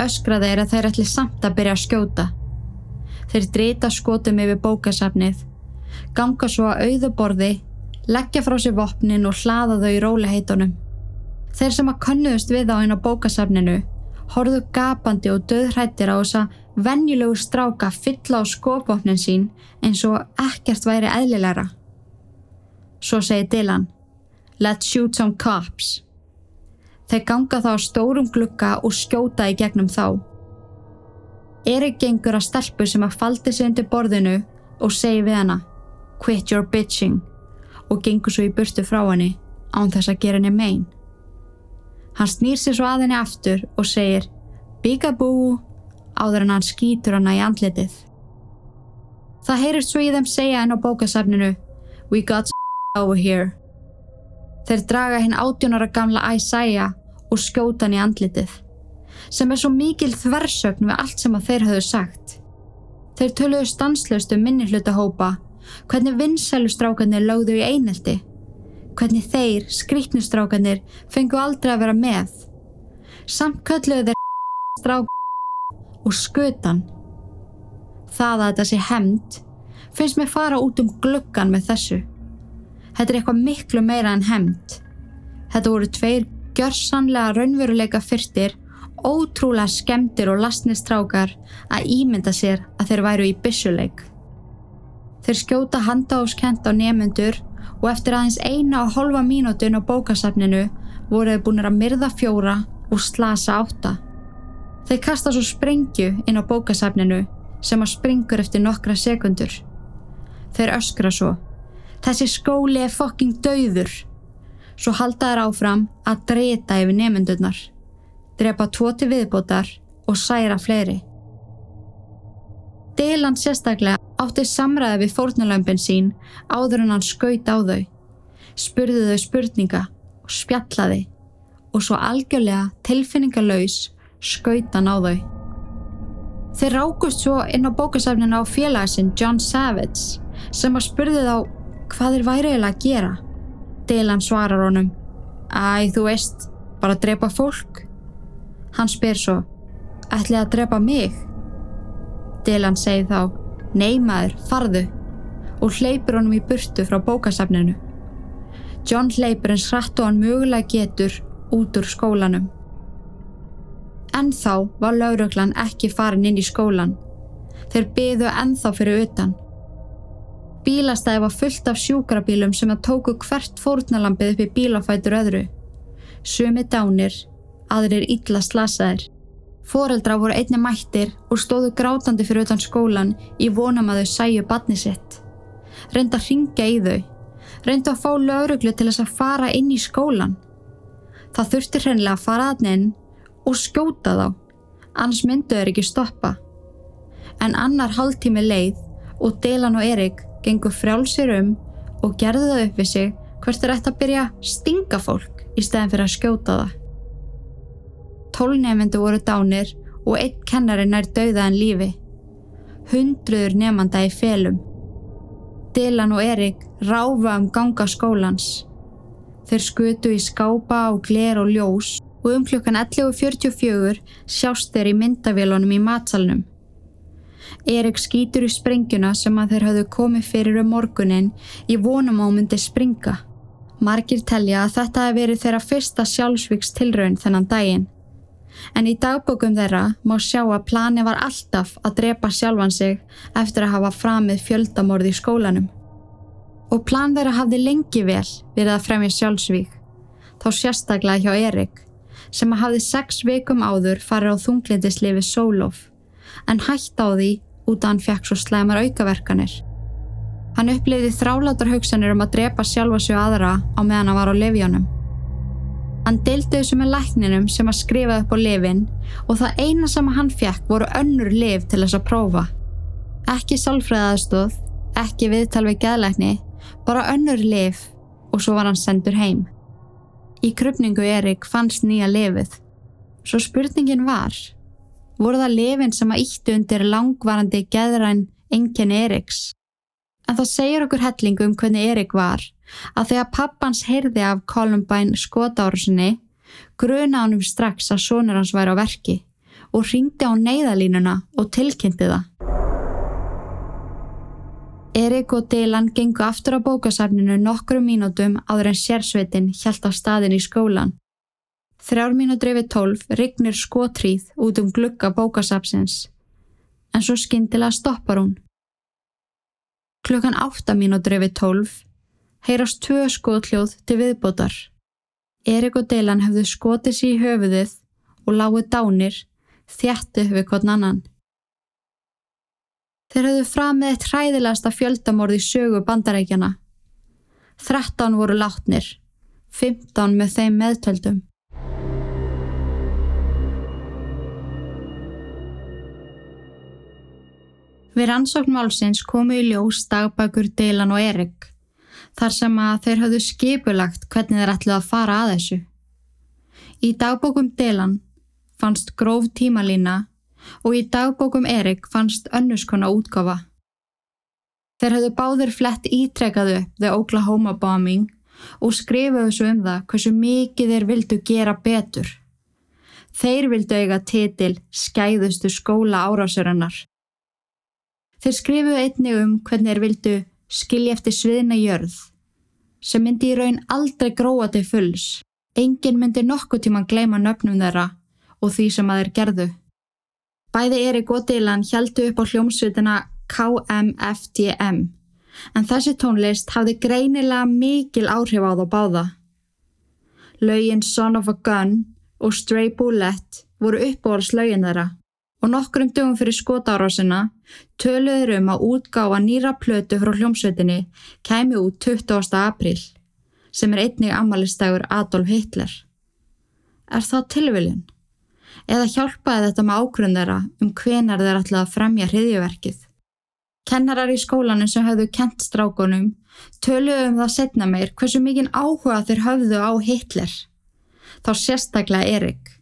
öskra þeir að þeir ætli samt að byrja að skjóta. Þeir drita skotum yfir bókasafnið, ganga svo að auðuborði, leggja frá sér vopnin og hlaða þau í róliheitunum. Þeir sem að konnuðust við á einn á bókasafninu horðu gapandi og döðhrættir á þessa venjulegu stráka fylla á skopvopnin sín eins og ekkert væri eðlilegra. Svo segir Dylan, let's shoot some cops. Þeir ganga þá stórum glukka og skjóta í gegnum þá. Erik gengur að stelpu sem að faldi sig undir borðinu og segi við hana Quit your bitching og gengur svo í burtu frá henni án þess að gera henni megin. Hann snýr sér svo að henni aftur og segir Bigaboo áður en hann skýtur hana í andletið. Það heyrist svo í þeim segja henn á bókasafninu We got over here. Þeir draga hinn átjónara gamla Isaiah og skjóta hann í andletið sem er svo mikil þversögn við allt sem að þeir höfðu sagt. Þeir töluðu stanslöst um minni hlutahópa, hvernig vinsælustrákanir lögðu í einelti, hvernig þeir, skrítnustrákanir, fengu aldrei að vera með. Samt kölluðu þeir <laughs> strák og skutan. Það að þetta sé hemmt finnst mér fara út um gluggan með þessu. Þetta er eitthvað miklu meira en hemmt. Þetta voru tveir gjörsanlega raunveruleika fyrstir ótrúlega skemdir og lasnistrákar að ímynda sér að þeir væru í byssuleik. Þeir skjóta handáskent á nefnendur og eftir aðeins eina og holfa mínútun á bókasafninu voru þeir búin að myrða fjóra og slasa átta. Þeir kasta svo sprengju inn á bókasafninu sem að springur eftir nokkra sekundur. Þeir öskra svo. Þessi skóli er fokking dauður. Svo halda þeir áfram að dreta yfir nefnendurnar drepa tvo til viðbótar og særa fleiri. Dylan sérstaklega átti samræði við fórnulömpin sín áður en hann skaut á þau, spurði þau spurninga og spjallaði og svo algjörlega tilfinningalauðs skaut hann á þau. Þeir rákust svo inn á bókasafninu á félagasinn John Savage sem að spurði þá hvað þeir væri eiginlega að gera. Dylan svarar honum Æ, þú veist, bara að drepa fólk. Hann spyr svo, ætlið að drepa mig? Dylan segi þá, nei maður, farðu og hleypur honum í burtu frá bókasafninu. John hleypur eins hratt og hann mögulega getur út úr skólanum. En þá var lauruglan ekki farin inn í skólan. Þeir byðu ennþá fyrir utan. Bílastæði var fullt af sjúkrabílum sem að tóku hvert fórnalambið upp í bílafætur öðru. Sumi dánir aðrir illa slasaðir. Fóreldra voru einni mættir og stóðu grátandi fyrir utan skólan í vonum að þau sæju badni sitt. Reynda að ringja í þau. Reynda að fá lauruglu til þess að fara inn í skólan. Það þurfti hreinlega að fara aðni inn og skjóta þá, annars myndu þeir ekki stoppa. En annar hálftími leið og Delan og Erik gengur frjálsir um og gerðu það upp við sig hvert er eftir að byrja að stinga fólk í stæðin fyrir að skjóta það tólnefendu voru dánir og einn kennari nær dauða en lífi. hundruður nefnda í felum. Dylan og Erik ráfa um ganga skólans. Þeir skutu í skápa og gler og ljós og um klukkan 11.44 sjást þeir í myndavélunum í matsalnum. Erik skýtur í sprengjuna sem að þeir hafðu komið fyrir um morgunin í vonum á myndi springa. Margir telja að þetta hefði verið þeirra fyrsta sjálfsvíks tilraun þennan daginn. En í dagbókum þeirra má sjá að plani var alltaf að drepa sjálfan sig eftir að hafa framið fjöldamorði í skólanum. Og plan þeirra hafði lengi vel verið að fremja sjálfsvík, þá sérstaklega hjá Erik, sem hafði sex vikum áður farið á þunglindislifi Sólof, en hætt á því út að hann fekk svo slemar aukaverkanir. Hann upplifði þrálátar hugsanir um að drepa sjálfa sig aðra á meðan hann var á lefjónum. Hann deildi þessu með lækninum sem að skrifa upp á lefin og það eina sem hann fekk voru önnur lef til þess að prófa. Ekki sálfræðaðstóð, ekki viðtal við geðlækni, bara önnur lef og svo var hann sendur heim. Í krupningu Erik fannst nýja lefið. Svo spurningin var, voru það lefin sem að íttu undir langvarandi geðræn engin Eriks? En það segir okkur hellingu um hvernig Erik var að þegar pappans heyrði af Columbine skotárusinni gruna hann um strax að sonur hans væri á verki og ringdi á neyðalínuna og tilkynnti það. Erik og Dylan gengu aftur á bókasafninu nokkru mínútum áður en sérsveitin hjælt á staðin í skólan. Þrjár mínútur yfir tólf rignir skotríð út um glugga bókasafsins en svo skindilega stoppar hún. Klukkan 8 mínútur yfir 12 heyrast tvö skotljóð til viðbótar. Erik og Dylan hefðu skotið sér í höfuðið og láguð dánir þjættu við hvern annan. Þeir hefðu fram með eitt hræðilegasta fjöldamorð í sögu bandarækjana. 13 voru látnir, 15 með þeim meðtöldum. Við rannsókn málsins komu í ljós dagbækur Dylan og Erik þar sem að þeir hafðu skipulagt hvernig þeir ætluð að fara að þessu. Í dagbókum Dylan fannst gróf tímalína og í dagbókum Erik fannst önnuskona útgafa. Þeir hafðu báðir flett ítrekkaðu The Oklahoma bombing og skrifuðu svo um það hversu mikið þeir vildu gera betur. Þeir vildu eiga titil skæðustu skóla árásurinnar Þeir skrifuðu einnig um hvernig þeir vildu skilja eftir sviðina jörð sem myndi í raun aldrei gróa til fulls. Engin myndi nokkuð tíma gleima nöfnum þeirra og því sem að þeir gerðu. Bæði Erik og Dylan heldu upp á hljómsveitina KMFDM en þessi tónlist hafði greinilega mikil áhrif á þá báða. Laugin Son of a Gun og Stray Bullet voru uppbóðars laugin þeirra og nokkrum dögum fyrir skotárásina töluður um að útgáfa nýra plötu frá hljómsveitinni kæmi út 20. april sem er einnig amalistægur Adolf Hitler. Er það tilviljun? Eða hjálpaði þetta með ágrunn um hvenar þeir ætlaði að fremja hriðjöverkið? Kennarar í skólanu sem hafðu kent strákonum töluðu um það setna meir hversu mikinn áhuga þeir hafðu á Hitler. Þá sérstaklega Erik.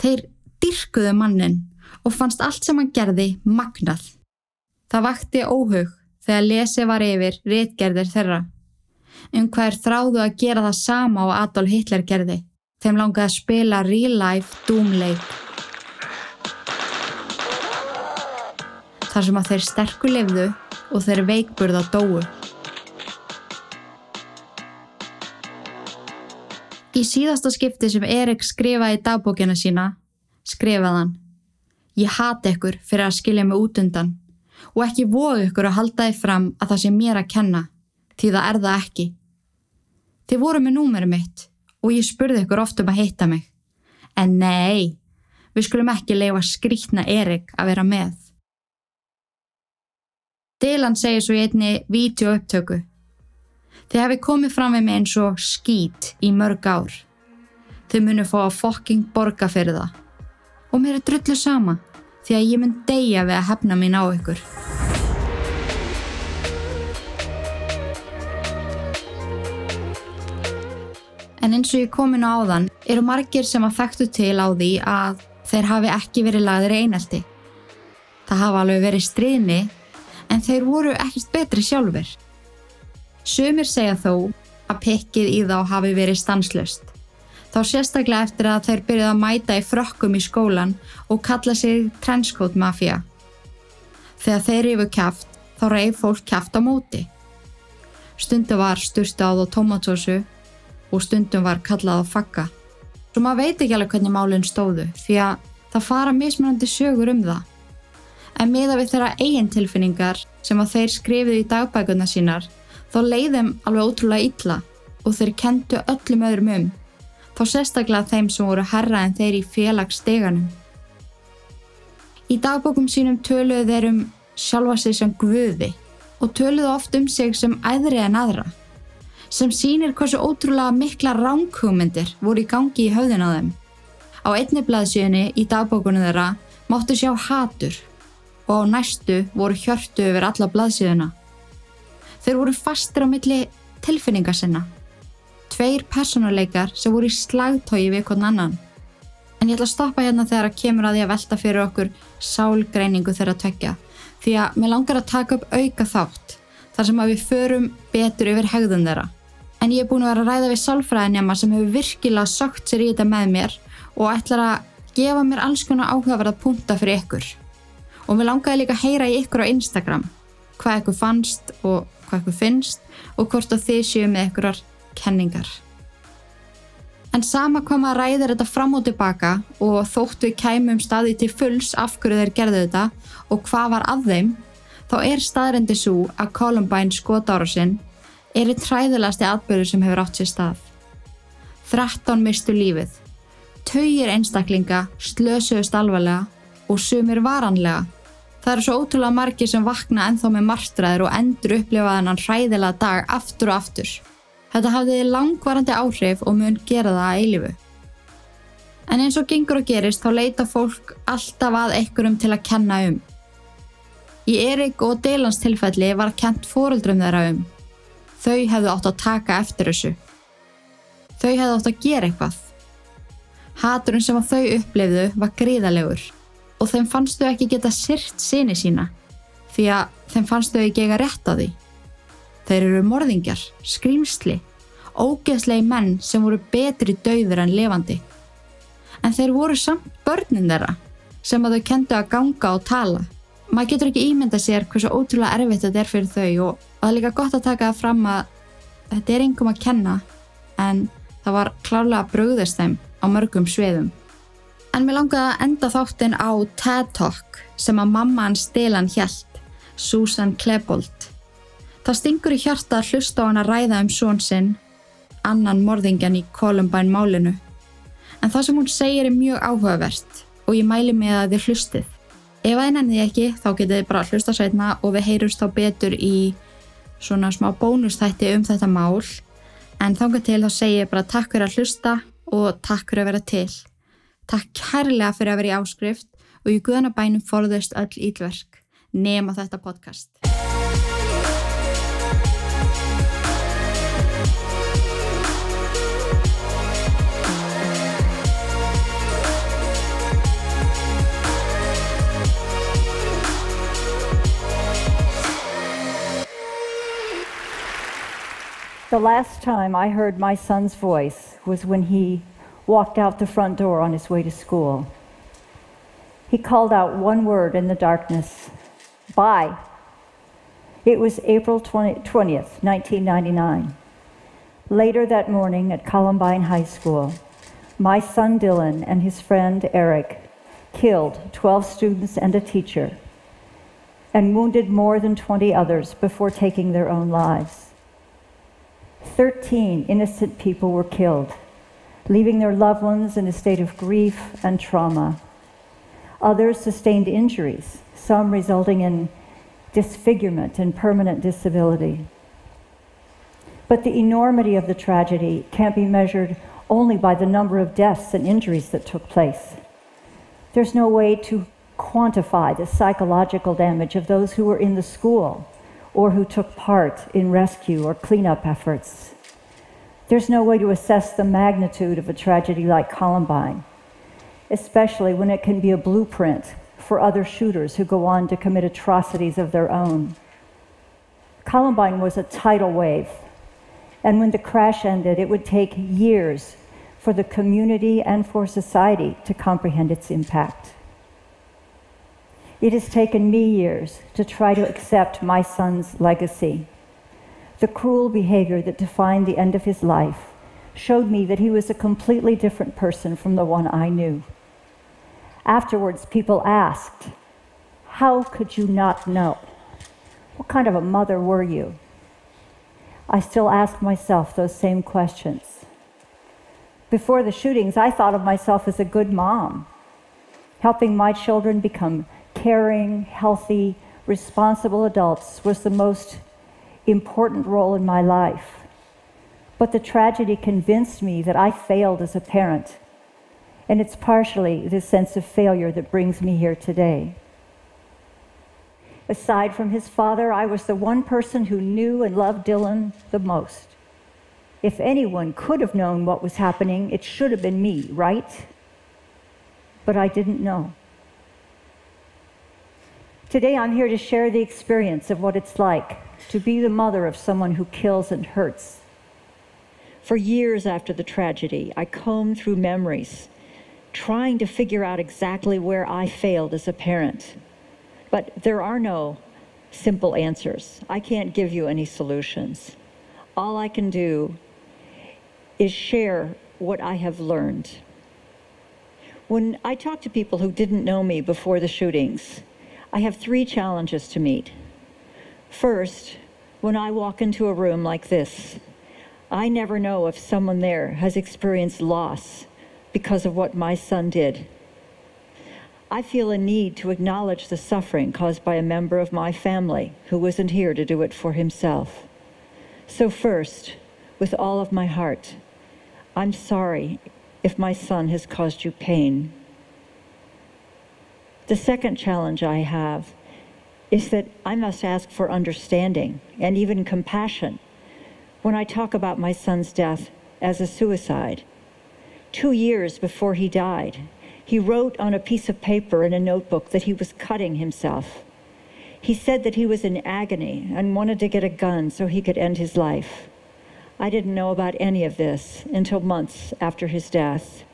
Þeir dyrkuðu mannin og fannst allt sem hann gerði magnað. Það vakti óhug þegar lesið var yfir réttgerðir þeirra. Um hvað er þráðu að gera það sama á Adolf Hitler gerði. Þeim langaði að spila real life doomleik. Þar sem að þeir sterku lifðu og þeir veikburða dóu. Í síðasta skipti sem Erik skrifaði dagbókina sína, skrifaðan Ég hati ykkur fyrir að skilja mig út undan og ekki voðu ykkur að halda þið fram að það sé mér að kenna, því það er það ekki. Þið voru með númerum mitt og ég spurði ykkur oft um að heita mig. En nei, við skulum ekki leifa skrítna Erik að vera með. Dylan segir svo í einni vídeoupptöku. Þið hefði komið fram við mig eins og skít í mörg ár. Þið munu fá að fokking borga fyrir það og mér er drullu sama því að ég mun deyja við að hefna mín á ykkur. En eins og ég komin á áðan eru margir sem að þekktu til á því að þeir hafi ekki verið lagðir einelti. Það hafa alveg verið stríðni en þeir voru ekkert betri sjálfur. Sumir segja þó að pikkið í þá hafi verið stanslöst. Þá sérstaklega eftir að þeir byrjuð að mæta í frökkum í skólan og kalla sig trenchcoat mafia. Þegar þeir rifu kæft þá reyf fólk kæft á móti. Stundum var styrstað á tomatsósu og stundum var kallað á fakka. Svo maður veit ekki alveg hvernig málinn stóðu því að það fara mismunandi sögur um það. En miða við þeirra eigin tilfinningar sem að þeir skrifið í dagbækuna sínar þá leiðum alveg ótrúlega illa og þeir kentu öllum öðrum um, þá sérstaklega þeim sem voru herra en þeir í félagssteganum. Í dagbókum sínum töluðu þeir um sjálfa sig sem guði og töluðu oft um sig sem æðri en aðra, sem sínir hversu ótrúlega mikla ránkhugmyndir voru í gangi í höfðin á þeim. Á einni blaðsjöni í dagbókunum þeirra máttu sjá hatur og á næstu voru hjörtu yfir alla blaðsjöðuna. Þeir voru fastir á milli tilfinninga sinna. Tveir personuleikar sem voru í slagtói við hvern annan. En ég ætla að stoppa hérna þegar að kemur að því að velta fyrir okkur sálgreiningu þeirra tökja. Því að mér langar að taka upp auka þátt þar sem að við förum betur yfir hegðun þeirra. En ég er búin að vera að ræða við sálfræðinjama sem hefur virkilega sökt sér í þetta með mér og ætlar að gefa mér alls konar áhugaverða punta fyrir ykkur. Og mér langaði líka að heyra í ykkur á Instagram hvað ykkur fannst og hvað ykkur finnst og hvort að þið séu með ykkurar kenningar. En sama hvað maður ræðir þetta fram og tilbaka og þótt við kæmum staði til fulls af hverju þeir gerðu þetta og hvað var að þeim, þá er staðrendi svo að Columbine skotára sinn er einn træðilegasti atbyrður sem hefur átt sér stað. 13 mistu lífið, tauir einstaklinga slösuðust alvarlega og sumir varanlega Það eru svo ótrúlega margir sem vakna enþá með marstræðir og endur upplifa þennan hræðilega dag aftur og aftur. Þetta hafði langvarandi áhrif og mun gera það að eilifu. En eins og gengur og gerist þá leita fólk alltaf að einhverjum til að kenna um. Í Erik og Delans tilfelli var kent fóruldrum þeirra um. Þau hefðu átt að taka eftir þessu. Þau hefðu átt að gera eitthvað. Haturinn sem þau upplifðu var gríðalegur og þeim fannst þau ekki geta syrt sinni sína því að þeim fannst þau ekki eiga rétt á því. Þeir eru morðingjar, skrýmsli, ógeðslegi menn sem voru betri döður en levandi. En þeir voru samt börnin þeirra sem að þau kentu að ganga og tala. Maður getur ekki ímynda sér hversu ótrúlega erfitt þetta er fyrir þau og það er líka gott að taka það fram að þetta er einhverjum að kenna en það var klárlega að bröðast þeim á mörgum sviðum. En mér langaði að enda þáttinn á TED Talk sem að mamma hans Dylan hjælt, Susan Klebold. Það stingur í hjarta að hlusta á hann að ræða um són sinn, annan morðingjan í Columbine málinu. En það sem hún segir er mjög áhugavert og ég mæli mig að þið hlustið. Ef það nefnið ekki þá getið þið bara hlusta sætna og við heyrumst þá betur í svona smá bónustætti um þetta mál. En þángar til þá segir ég bara takk fyrir að hlusta og takk fyrir að vera til. Takk kærlega fyrir að vera í áskrift og í guðanabænum forðust öll ílverk nema þetta podcast. The last time I heard my son's voice was when he walked out the front door on his way to school. He called out one word in the darkness Bye. It was April 20, 20th, 1999. Later that morning at Columbine High School, my son Dylan and his friend Eric killed 12 students and a teacher and wounded more than 20 others before taking their own lives. 13 innocent people were killed leaving their loved ones in a state of grief and trauma. Others sustained injuries, some resulting in disfigurement and permanent disability. But the enormity of the tragedy can't be measured only by the number of deaths and injuries that took place. There's no way to quantify the psychological damage of those who were in the school or who took part in rescue or cleanup efforts. There's no way to assess the magnitude of a tragedy like Columbine, especially when it can be a blueprint for other shooters who go on to commit atrocities of their own. Columbine was a tidal wave, and when the crash ended, it would take years for the community and for society to comprehend its impact. It has taken me years to try to accept my son's legacy. The cruel behavior that defined the end of his life showed me that he was a completely different person from the one I knew. Afterwards, people asked, How could you not know? What kind of a mother were you? I still ask myself those same questions. Before the shootings, I thought of myself as a good mom, helping my children become caring, healthy, responsible adults was the most important role in my life. But the tragedy convinced me that I failed as a parent and it's partially this sense of failure that brings me here today. Aside from his father, I was the one person who knew and loved Dylan the most. If anyone could have known what was happening, it should have been me, right? But I didn't know. Today, I'm here to share the experience of what it's like to be the mother of someone who kills and hurts. For years after the tragedy, I combed through memories trying to figure out exactly where I failed as a parent. But there are no simple answers. I can't give you any solutions. All I can do is share what I have learned. When I talk to people who didn't know me before the shootings, I have three challenges to meet. First, when I walk into a room like this, I never know if someone there has experienced loss because of what my son did. I feel a need to acknowledge the suffering caused by a member of my family who wasn't here to do it for himself. So, first, with all of my heart, I'm sorry if my son has caused you pain. The second challenge I have is that I must ask for understanding and even compassion when I talk about my son's death as a suicide two years before he died. He wrote on a piece of paper in a notebook that he was cutting himself. He said that he was in agony and wanted to get a gun so he could end his life. I didn't know about any of this until months after his death.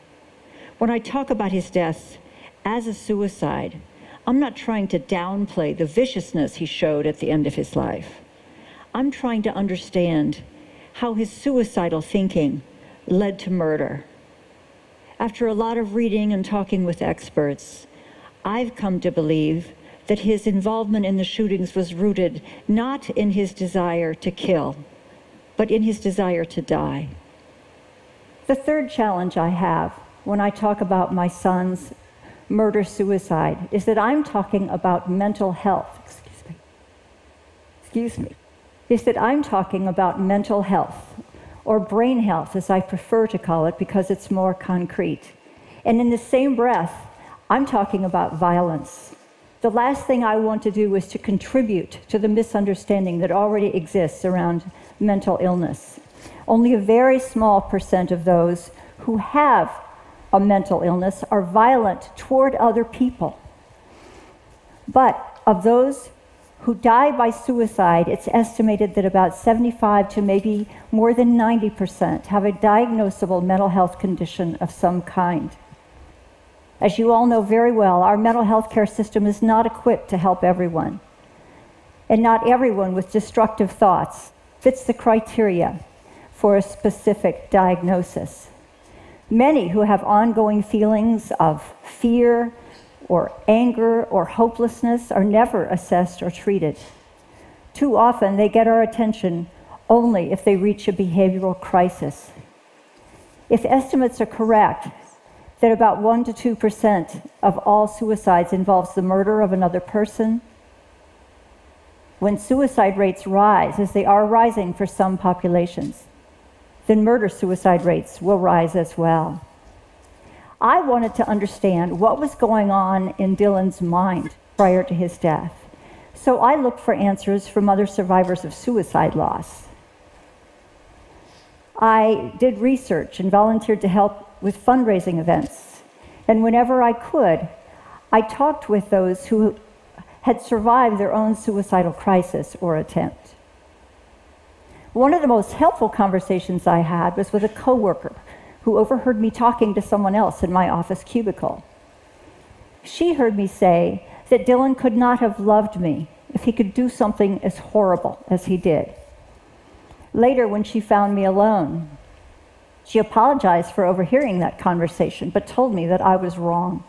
When I talk about his death as a suicide, I'm not trying to downplay the viciousness he showed at the end of his life. I'm trying to understand how his suicidal thinking led to murder. After a lot of reading and talking with experts, I've come to believe that his involvement in the shootings was rooted not in his desire to kill, but in his desire to die. The third challenge I have when I talk about my son's murder suicide is that I'm talking about mental health. Excuse me. Excuse me. Is that I'm talking about mental health or brain health, as I prefer to call it, because it's more concrete. And in the same breath, I'm talking about violence. The last thing I want to do is to contribute to the misunderstanding that already exists around mental illness. Only a very small percent of those who have a mental illness are violent toward other people. But of those who die by suicide, it's estimated that about 75 to maybe more than 90% have a diagnosable mental health condition of some kind. As you all know very well, our mental health care system is not equipped to help everyone. And not everyone with destructive thoughts fits the criteria for a specific diagnosis. Many who have ongoing feelings of fear, or anger or hopelessness are never assessed or treated. Too often, they get our attention only if they reach a behavioral crisis. If estimates are correct, that about 1 to 2% of all suicides involves the murder of another person, when suicide rates rise, as they are rising for some populations, then murder suicide rates will rise as well. I wanted to understand what was going on in Dylan's mind prior to his death. So I looked for answers from other survivors of suicide loss. I did research and volunteered to help with fundraising events. And whenever I could, I talked with those who had survived their own suicidal crisis or attempt. One of the most helpful conversations I had was with a coworker who overheard me talking to someone else in my office cubicle. She heard me say that Dylan could not have loved me if he could do something as horrible as he did. Later, when she found me alone, she apologized for overhearing that conversation, but told me that I was wrong.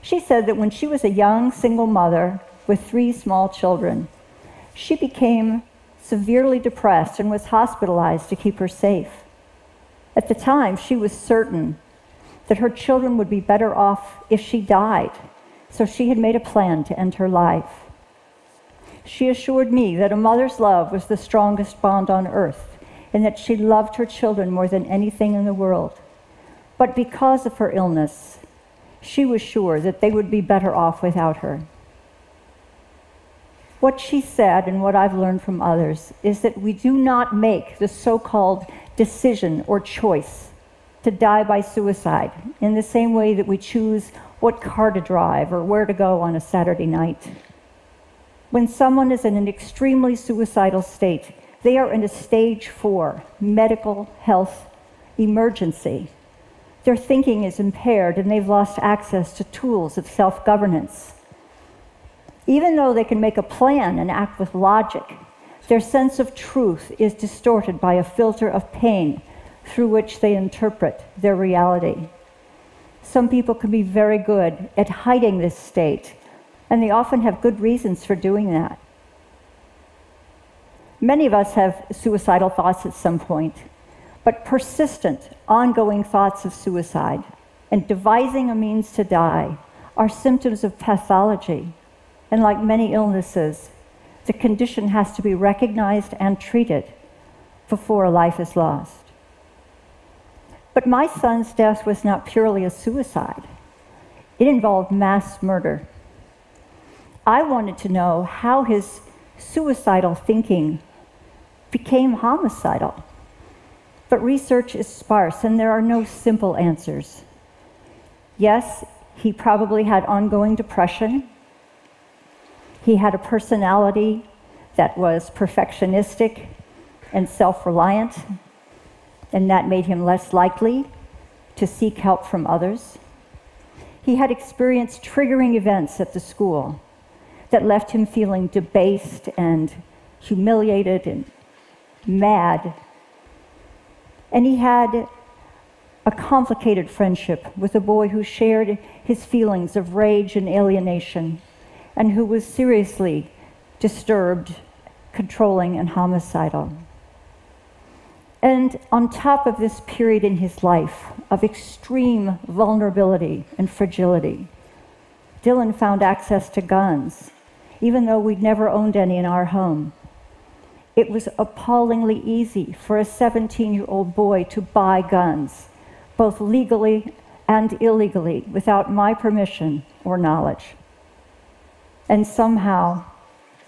She said that when she was a young single mother with three small children, she became severely depressed and was hospitalized to keep her safe. At the time, she was certain that her children would be better off if she died, so she had made a plan to end her life. She assured me that a mother's love was the strongest bond on earth and that she loved her children more than anything in the world. But because of her illness, she was sure that they would be better off without her. What she said, and what I've learned from others, is that we do not make the so called decision or choice to die by suicide in the same way that we choose what car to drive or where to go on a Saturday night. When someone is in an extremely suicidal state, they are in a stage four medical health emergency. Their thinking is impaired and they've lost access to tools of self governance. Even though they can make a plan and act with logic, their sense of truth is distorted by a filter of pain through which they interpret their reality. Some people can be very good at hiding this state and they often have good reasons for doing that. Many of us have suicidal thoughts at some point, but persistent, ongoing thoughts of suicide and devising a means to die are symptoms of pathology. And like many illnesses, the condition has to be recognized and treated before a life is lost. But my son's death was not purely a suicide, it involved mass murder. I wanted to know how his suicidal thinking became homicidal. But research is sparse and there are no simple answers. Yes, he probably had ongoing depression. He had a personality that was perfectionistic and self reliant, and that made him less likely to seek help from others. He had experienced triggering events at the school that left him feeling debased and humiliated and mad. And he had a complicated friendship with a boy who shared his feelings of rage and alienation and who was seriously disturbed, controlling, and homicidal. And on top of this period in his life of extreme vulnerability and fragility, Dylan found access to guns even though we'd never owned any in our home. It was appallingly easy for a 17 year old boy to buy guns, both legally and illegally, without my permission or knowledge. And somehow,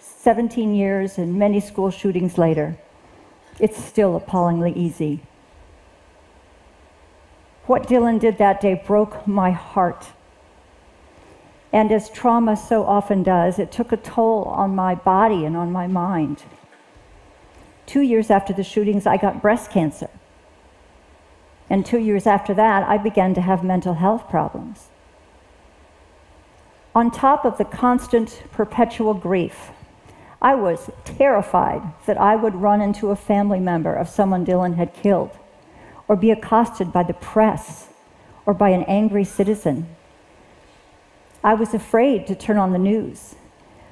17 years and many school shootings later, it's still appallingly easy. What Dylan did that day broke my heart. And as trauma so often does, it took a toll on my body and on my mind. Two years after the shootings, I got breast cancer. And two years after that, I began to have mental health problems. On top of the constant, perpetual grief, I was terrified that I would run into a family member of someone Dylan had killed, or be accosted by the press, or by an angry citizen. I was afraid to turn on the news,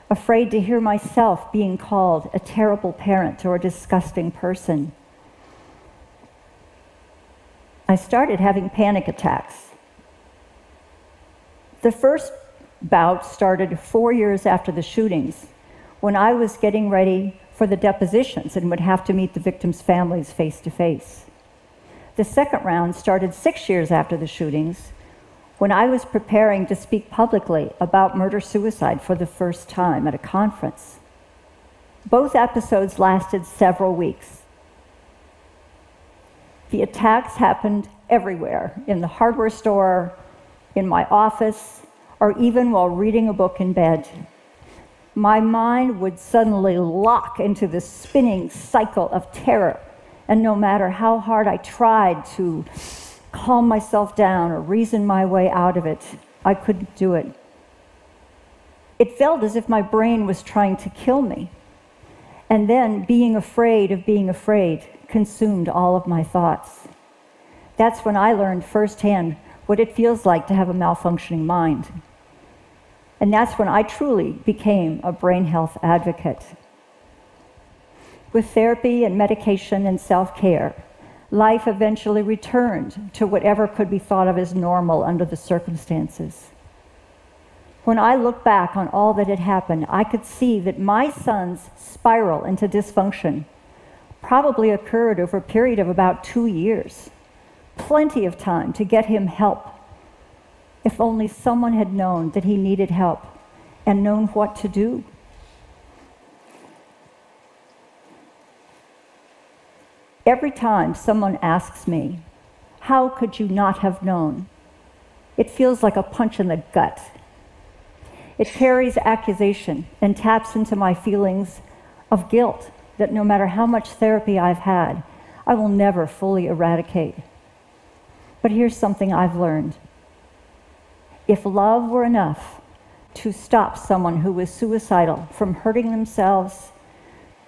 afraid to hear myself being called a terrible parent or a disgusting person. I started having panic attacks. The first bout started four years after the shootings, when I was getting ready for the depositions and would have to meet the victims' families face to face. The second round started six years after the shootings, when I was preparing to speak publicly about murder suicide for the first time at a conference. Both episodes lasted several weeks. The attacks happened everywhere in the hardware store, in my office, or even while reading a book in bed. My mind would suddenly lock into this spinning cycle of terror, and no matter how hard I tried to calm myself down or reason my way out of it, I couldn't do it. It felt as if my brain was trying to kill me. And then being afraid of being afraid consumed all of my thoughts. That's when I learned firsthand what it feels like to have a malfunctioning mind. And that's when I truly became a brain health advocate. With therapy and medication and self care, life eventually returned to whatever could be thought of as normal under the circumstances. When I look back on all that had happened, I could see that my son's spiral into dysfunction probably occurred over a period of about two years. Plenty of time to get him help. If only someone had known that he needed help and known what to do. Every time someone asks me, How could you not have known? It feels like a punch in the gut. It carries accusation and taps into my feelings of guilt that no matter how much therapy I've had, I will never fully eradicate. But here's something I've learned if love were enough to stop someone who was suicidal from hurting themselves,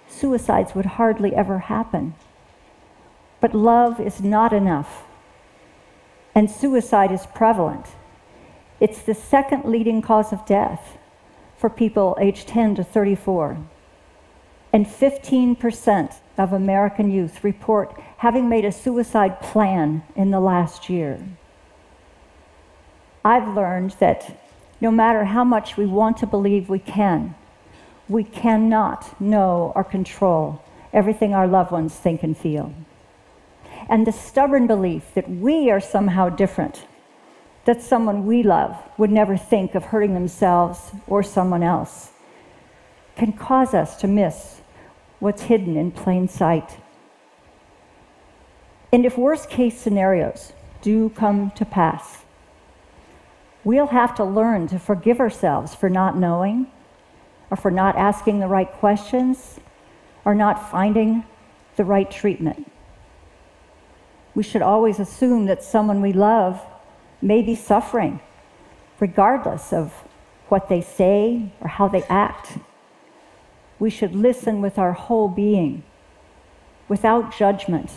suicides would hardly ever happen. But love is not enough, and suicide is prevalent. It's the second leading cause of death for people aged 10 to 34. And 15% of American youth report having made a suicide plan in the last year. I've learned that no matter how much we want to believe we can, we cannot know or control everything our loved ones think and feel. And the stubborn belief that we are somehow different, that someone we love would never think of hurting themselves or someone else, can cause us to miss what's hidden in plain sight. And if worst case scenarios do come to pass, we'll have to learn to forgive ourselves for not knowing, or for not asking the right questions, or not finding the right treatment. We should always assume that someone we love may be suffering, regardless of what they say or how they act. We should listen with our whole being, without judgment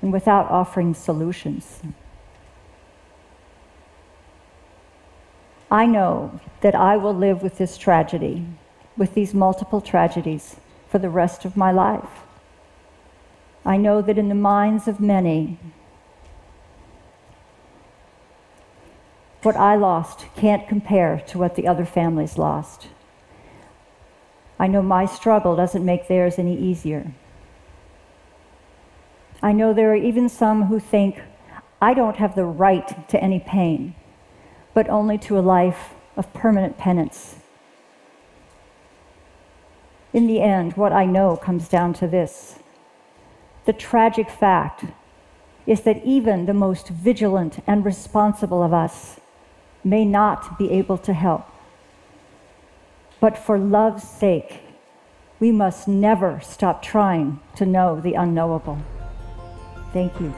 and without offering solutions. I know that I will live with this tragedy, with these multiple tragedies, for the rest of my life. I know that in the minds of many, what I lost can't compare to what the other families lost. I know my struggle doesn't make theirs any easier. I know there are even some who think, I don't have the right to any pain, but only to a life of permanent penance. In the end, what I know comes down to this the tragic fact is that even the most vigilant and responsible of us may not be able to help. But for love's sake, we must never stop trying to know the unknowable. Thank you.